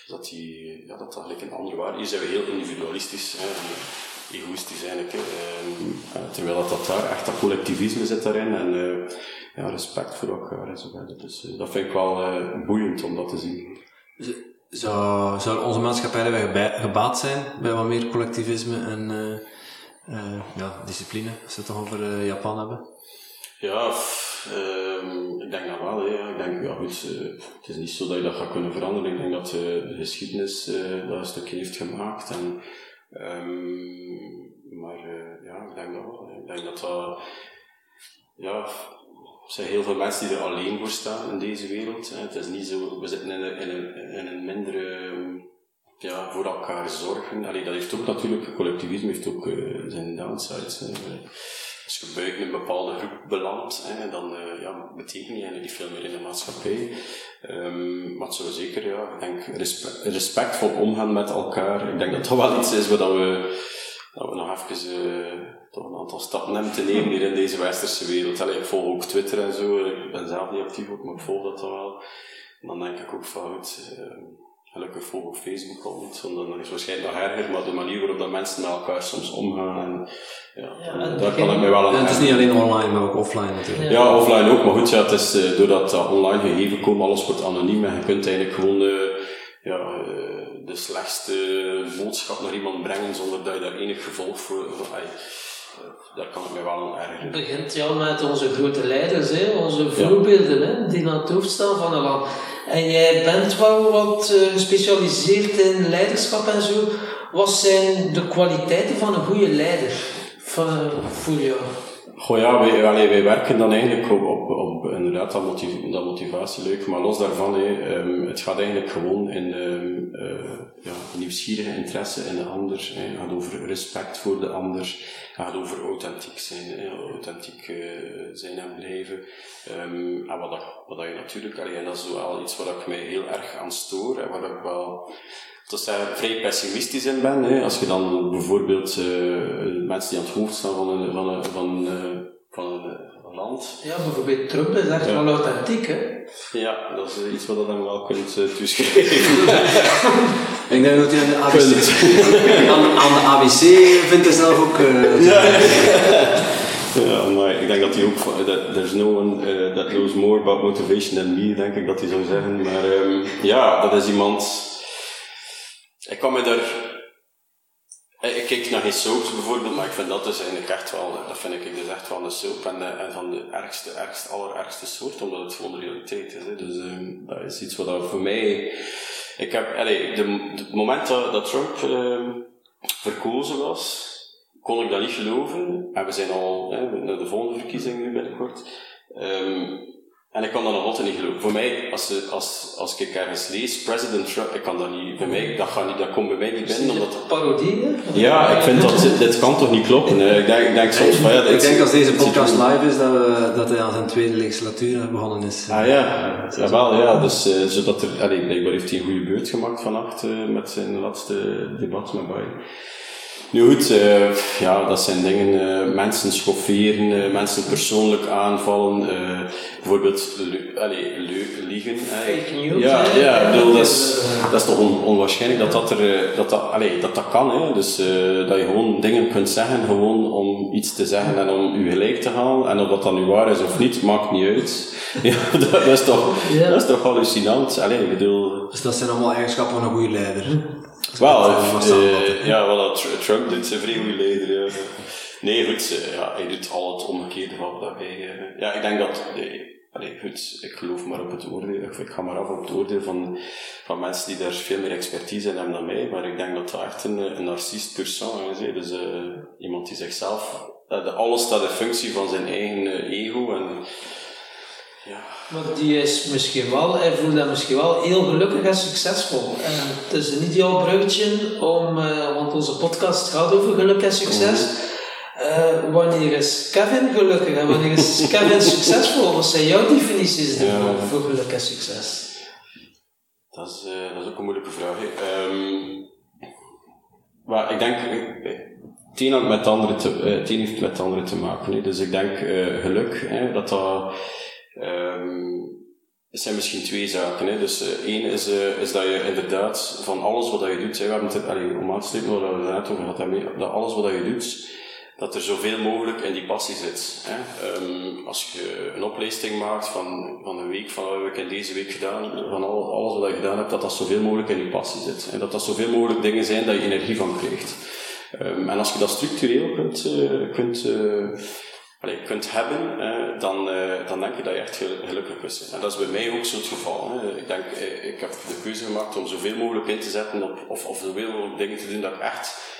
Dat, die, ja, dat dat eigenlijk een andere waarde Hier zijn we heel individualistisch. Hè egoïstisch eigenlijk. Hè. Uh, terwijl dat, dat daar echt dat collectivisme zit daarin en uh, ja, respect voor elkaar en zo verder. Dus uh, dat vind ik wel boeiend om dat te zien. Zou, zou onze maatschappij erbij gebaat zijn bij wat meer collectivisme en ja, discipline, als we het toch over Japan hebben? Ja, um, ik denk dat wel. Hè. Ik denk, ja goed, het is niet zo dat je dat gaat kunnen veranderen. Ik denk dat de geschiedenis dat een stukje heeft gemaakt en Um, maar ja, ik denk dat wel. Ik denk dat ja, er zijn heel veel mensen die er alleen voor staan in deze wereld. Het is niet zo, we zitten in een, in een, in een mindere, ja, voor elkaar zorgen. Allee, dat heeft ook natuurlijk, collectivisme heeft ook zijn downsides. Als je buiten een bepaalde groep belandt, dan uh, ja, betekent je eigenlijk veel meer in de maatschappij. Um, maar zo zeker, ja, ik denk respect, respectvol omgaan met elkaar. Ik denk dat dat wel iets is wat we, dat we nog even uh, toch een aantal stappen hebben te nemen hier in deze westerse wereld. Allee, ik volg ook Twitter en zo, ik ben zelf niet actief maar ik volg dat wel. En dan denk ik ook uh, gelukkig volg op Facebook al niet, want dan is het waarschijnlijk nog erger, maar de manier waarop dat mensen met elkaar soms omgaan, en, ja, ja daar kan ik mij wel aan ja, Het is niet alleen online, maar ook offline natuurlijk. Ja, offline ook, maar goed, ja, het is, uh, doordat dat online gegeven komen, alles wordt anoniem en je kunt eigenlijk gewoon uh, ja, uh, de slechtste boodschap naar iemand brengen zonder dat je daar enig gevolg voor... voor daar kan ik mij wel aan ergeren. Het begint ja met onze grote leiders, hè, onze voorbeelden, hè, die aan het hoofd staan van een land. En jij bent wel wat uh, gespecialiseerd in leiderschap en zo. Wat zijn de kwaliteiten van een goede leider van, voor jou? Goh ja, wij, allee, wij werken dan eigenlijk op, op, op inderdaad dat, motiv dat motivatie leuk, maar los daarvan, hé, um, het gaat eigenlijk gewoon in um, uh, ja, nieuwsgierige interesse in de ander, het gaat over respect voor de ander, het gaat over authentiek zijn, authentiek uh, zijn en blijven. Um, wat, dat, wat dat je natuurlijk, allee, dat is wel iets waar ik mij heel erg aan stoor, en waar ik wel dat ik vrij pessimistisch in ben. Hè. Als je dan bijvoorbeeld uh, mensen die aan het hoofd staan van een, van van, van een, land. Ja, bijvoorbeeld Trump is echt ja. wel authentiek, hè? Ja, dat is iets wat je dan wel kunt uh, toeschrijven. ik denk dat hij aan de ABC, aan, aan, de ABC vindt hij zelf ook... ja. ja, maar ik denk dat hij ook... That there's no one uh, that knows more about motivation than me, denk ik dat hij zou zeggen. Maar um, ja, dat is iemand ik kan me daar... Ik kijk naar geen soaps bijvoorbeeld, maar ik vind dat dus eigenlijk echt wel, dat vind ik dus echt van de soap en, eh, en van de ergste, ergste, allerergste soort, omdat het gewoon de realiteit is. Hè. Dus um, dat is iets wat voor mij, ik heb, allee, de, het moment dat, Trump um, verkozen was, kon ik dat niet geloven. En we zijn al hè, naar de volgende verkiezingen nu binnenkort. Um, en ik kan dat nog altijd niet geloven. Voor mij, als, als, als ik ergens lees, President Trump, ik kan dat niet, bij mij, dat, gaat niet, dat komt bij mij niet binnen. Omdat... Parodie, Ja, ik vind dat, dit kan toch niet kloppen. Hè? Ik denk, ik denk soms van ja... Ik denk als deze podcast live is, dat, we, dat hij aan zijn tweede legislatuur begonnen is. Ah ja, ja wel, ja. Dus, uh, zodat er, allee, blijkbaar heeft hij een goede beurt gemaakt vannacht uh, met zijn laatste debat met Biden. Nu goed, uh, ja, dat zijn dingen, uh, mensen schofferen, uh, mensen persoonlijk aanvallen, bijvoorbeeld allee, liegen. Fake news. Ja, ja ik bedoel, dat, is, dat is toch on, onwaarschijnlijk dat dat, er, dat, dat, allee, dat, dat kan. Hè? Dus dat je gewoon dingen kunt zeggen, gewoon om iets te zeggen en om je gelijk te halen. En of dat dan nu waar is of niet, maakt niet uit. ja, dat, is toch, ja. dat is toch hallucinant. Allee, ik bedoel... Dus dat zijn allemaal eigenschappen van een goede leider. Wel, uh, ja, wat Trump doet, zijn vrij goede leider. Ja. Nee, goed, ja, hij doet al het omgekeerde van dat hij... ja, ik denk dat... Allee, goed, ik geloof maar op het oordeel, ik ga maar af op het oordeel van, van mensen die daar veel meer expertise in hebben dan mij, maar ik denk dat dat echt een, een narcist persoon is. Dus uh, iemand die zichzelf, uh, alles staat in functie van zijn eigen ego en ja. Maar die is misschien wel, hij voelt dat misschien wel heel gelukkig en succesvol. En het is een ideaal bruggetje om, uh, want onze podcast gaat over geluk en succes. Uh, wanneer is Kevin gelukkig en wanneer is Kevin succesvol? Wat zijn jouw definities ja. voor geluk en succes? Dat is, uh, dat is ook een moeilijke vraag. Um, maar ik denk, het een, met het andere te, het een heeft met het andere te maken. Dus ik denk geluk, hè, dat dat Um, het zijn misschien twee zaken. Hè. Dus uh, één is, uh, is dat je inderdaad van alles wat je doet, hè, we het om aan te slepen wat we net over hadden, dat alles wat je doet, dat er zoveel mogelijk in die passie zit. Hè. Um, als je een opleesting maakt van, van een week, van wat heb ik deze week gedaan, van al, alles wat je gedaan hebt, dat dat zoveel mogelijk in die passie zit. En dat dat zoveel mogelijk dingen zijn dat je energie van krijgt. Um, en als je dat structureel kunt, uh, kunt kunt hebben, eh, dan, eh, dan denk je dat je echt gelukkig bent. En dat is bij mij ook zo het geval. Hè. Ik denk, eh, ik heb de keuze gemaakt om zoveel mogelijk in te zetten op, of, of zoveel mogelijk dingen te doen dat ik echt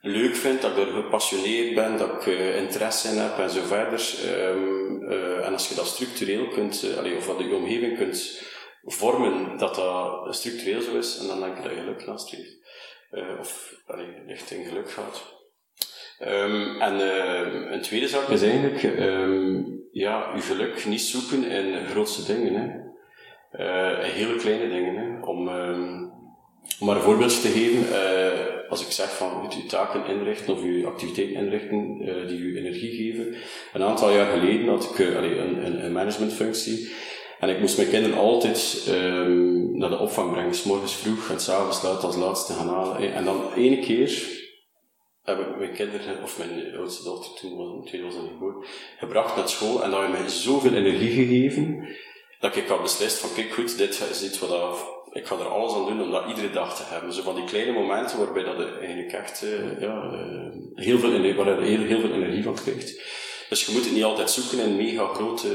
leuk vind, dat ik er gepassioneerd ben, dat ik uh, interesse in heb en zo verder. Um, uh, en als je dat structureel kunt, of wat je omgeving kunt vormen dat dat structureel zo is, en dan denk ik dat je geluk nastreeft. Uh, of allee, richting geluk gaat. Um, en uh, een tweede zaak is eigenlijk um, ja, je geluk niet zoeken in grootste dingen. Hè. Uh, hele kleine dingen. Hè. Om, om maar een voorbeeld te geven, uh, als ik zeg van moet je taken inrichten of je activiteiten inrichten uh, die je energie geven. Een aantal jaar geleden had ik allee, een, een, managementfunctie en ik moest mijn kinderen altijd naar de opvang brengen, s morgens vroeg en s'avonds laat als laatste gaan halen. En dan ene keer heb ik mijn kinderen, of mijn oudste dochter, toen was, tweede was geboren, gebracht naar school en dat heeft mij zoveel energie gegeven, dat ik had beslist van kijk goed, dit is iets wat ik ga er alles aan doen om dat iedere dag te hebben. Zo van die kleine momenten waarbij dat je eigenlijk echt uh, ja, uh, heel, veel energie, waar je heel, heel veel energie van krijgt. Dus je moet het niet altijd zoeken in mega grote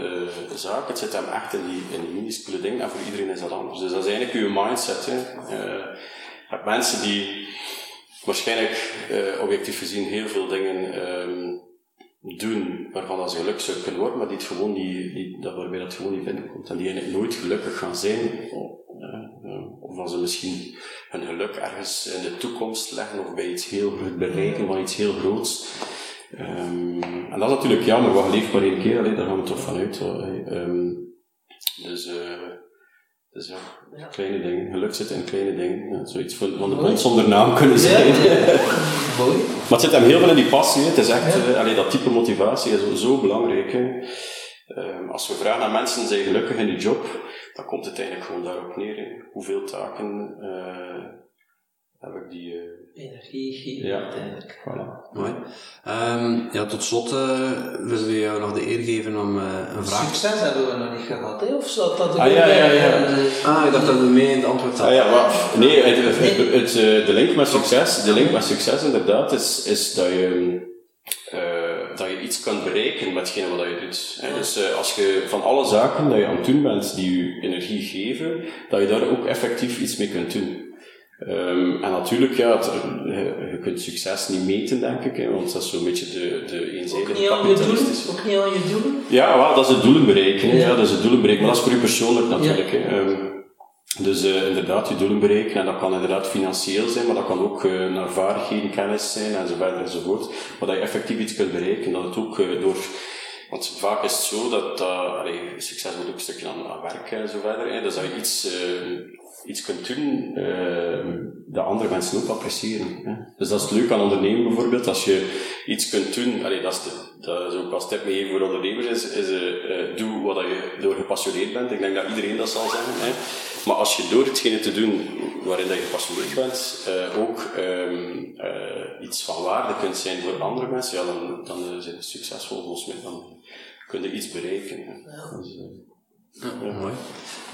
uh, zaken. Het zit hem echt in die, in die minuscule dingen en voor iedereen is dat anders. Dus dat is eigenlijk je mindset. Hè. mensen die waarschijnlijk uh, objectief gezien heel veel dingen um, doen waarvan dat ze gelukkig zou kunnen worden, maar die gewoon die, dat waarbij dat gewoon niet binnenkomt. En die eigenlijk nooit gelukkig gaan zijn. Of, uh, of als ze misschien hun geluk ergens in de toekomst leggen of bij iets heel groot bereiken van iets heel groots. Um, en dat is natuurlijk jammer, wat leeft maar één keer, allee, daar gaan we toch vanuit. Um, dus uh, dus ja, ja, kleine dingen. Geluk zit in kleine dingen. Ja, zoiets van, van de bond zonder naam kunnen zijn. Ja, Mooi. maar het zit hem heel veel in die passie. Het is echt, allee, dat type motivatie is zo belangrijk. Um, als we vragen aan mensen, zijn gelukkig in die job? Dan komt het eigenlijk gewoon daarop neer. Hè. Hoeveel taken uh, heb ik die... Uh, Energie geven ja. uiteindelijk. Voilà. Mooi. Um, ja, tot slot uh, willen we jou nog de eer geven om uh, een vraag... Succes hebben we nog niet gehad, hè? Of zat dat ah, ja, ja, ja. Ah, ik dacht dat we mee in het antwoord hadden. Ah, ja, maar, nee, het, het, het, het, de link met succes, de link met succes inderdaad, is, is dat je... Uh, dat je iets kan bereiken met hetgene wat je doet. Ja. Dus uh, als je van alle zaken dat je aan het doen bent die je energie geven, dat je daar ook effectief iets mee kunt doen. Um, en natuurlijk, ja, het, je, kunt succes niet meten, denk ik, hè, want dat is zo'n beetje de, de eenzijdige kapitalistische... Ook niet aan je doelen? Ja, wel, dat is het doelen bereiken. Ja. ja. dat is het doelen bereiken, maar dat is voor je persoonlijk natuurlijk. Ja. Hè. Um, dus uh, inderdaad, je doelen bereiken, en dat kan inderdaad financieel zijn, maar dat kan ook uh, naar vaardigheden, kennis zijn, enzovoort enzovoort. Maar dat je effectief iets kunt bereiken, dat het ook uh, door... Want vaak is het zo dat, allee, succes wordt ook een stukje aan, aan werk en zo verder. Hè. Dus dat je iets iets kunt doen uh, dat andere mensen ook appreciëren. Hè. Dus dat is het leuk aan ondernemen bijvoorbeeld. Als je iets kunt doen, allee, dat, is de, dat is ook als tip mee voor ondernemers, is, is uh, doe wat je door gepassioneerd bent. Ik denk dat iedereen dat zal zeggen. Hè. Maar als je door hetgene te doen waarin dat je gepassioneerd bent, ook um, iets van waarde kunt zijn voor andere mensen, ja, dan, dan zijn je succesvol volgens mij. Dan kun je iets bereiken. Hè. Dus, ja, mooi.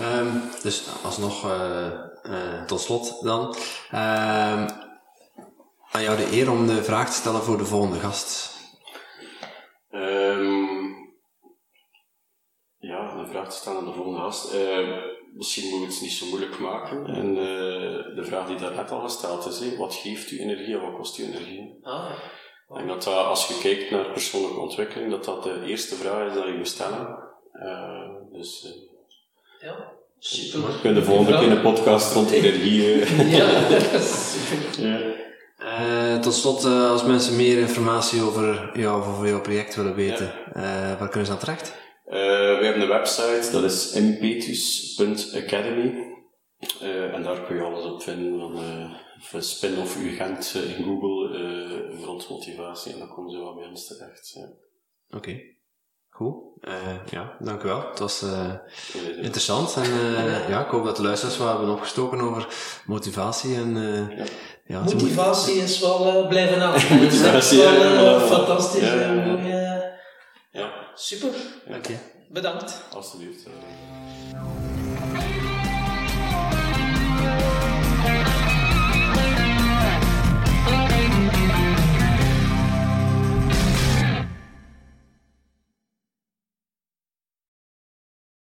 Um, dus alsnog, uh, uh, tot slot dan. Um, aan jou de eer om de vraag te stellen voor de volgende gast. Um, ja, een vraag te stellen aan de volgende gast. Uh, misschien moet ik het niet zo moeilijk maken. En de vraag die daarnet al gesteld is, wat geeft u energie en wat kost u energie? Ah, ik denk dat, dat als je kijkt naar persoonlijke ontwikkeling, dat dat de eerste vraag is die je moet stellen. Uh, dus, uh, ja, super. We kunnen de volgende keer een podcast rond energie. Uh. ja, super. ja. Uh, tot slot, uh, als mensen meer informatie over jou of over jouw project willen weten, ja. uh, waar kunnen ze dan terecht? we hebben een website, dat is impetus.academy. en daar kun je alles op vinden, van spin-off Urgent in Google, rond motivatie, en dan komen ze wel bij ons terecht. Ja. Oké. Okay. Goed. Uh, ja, dank u wel. Het was uh, interessant. En uh, ja, ik hoop dat de luisteraars wat hebben opgestoken over motivatie. En, ja. Ja, motivatie is wel blijven aan. motivatie is wel fantastisch. Ja, ja. Super. Bedankt. Alsjeblieft.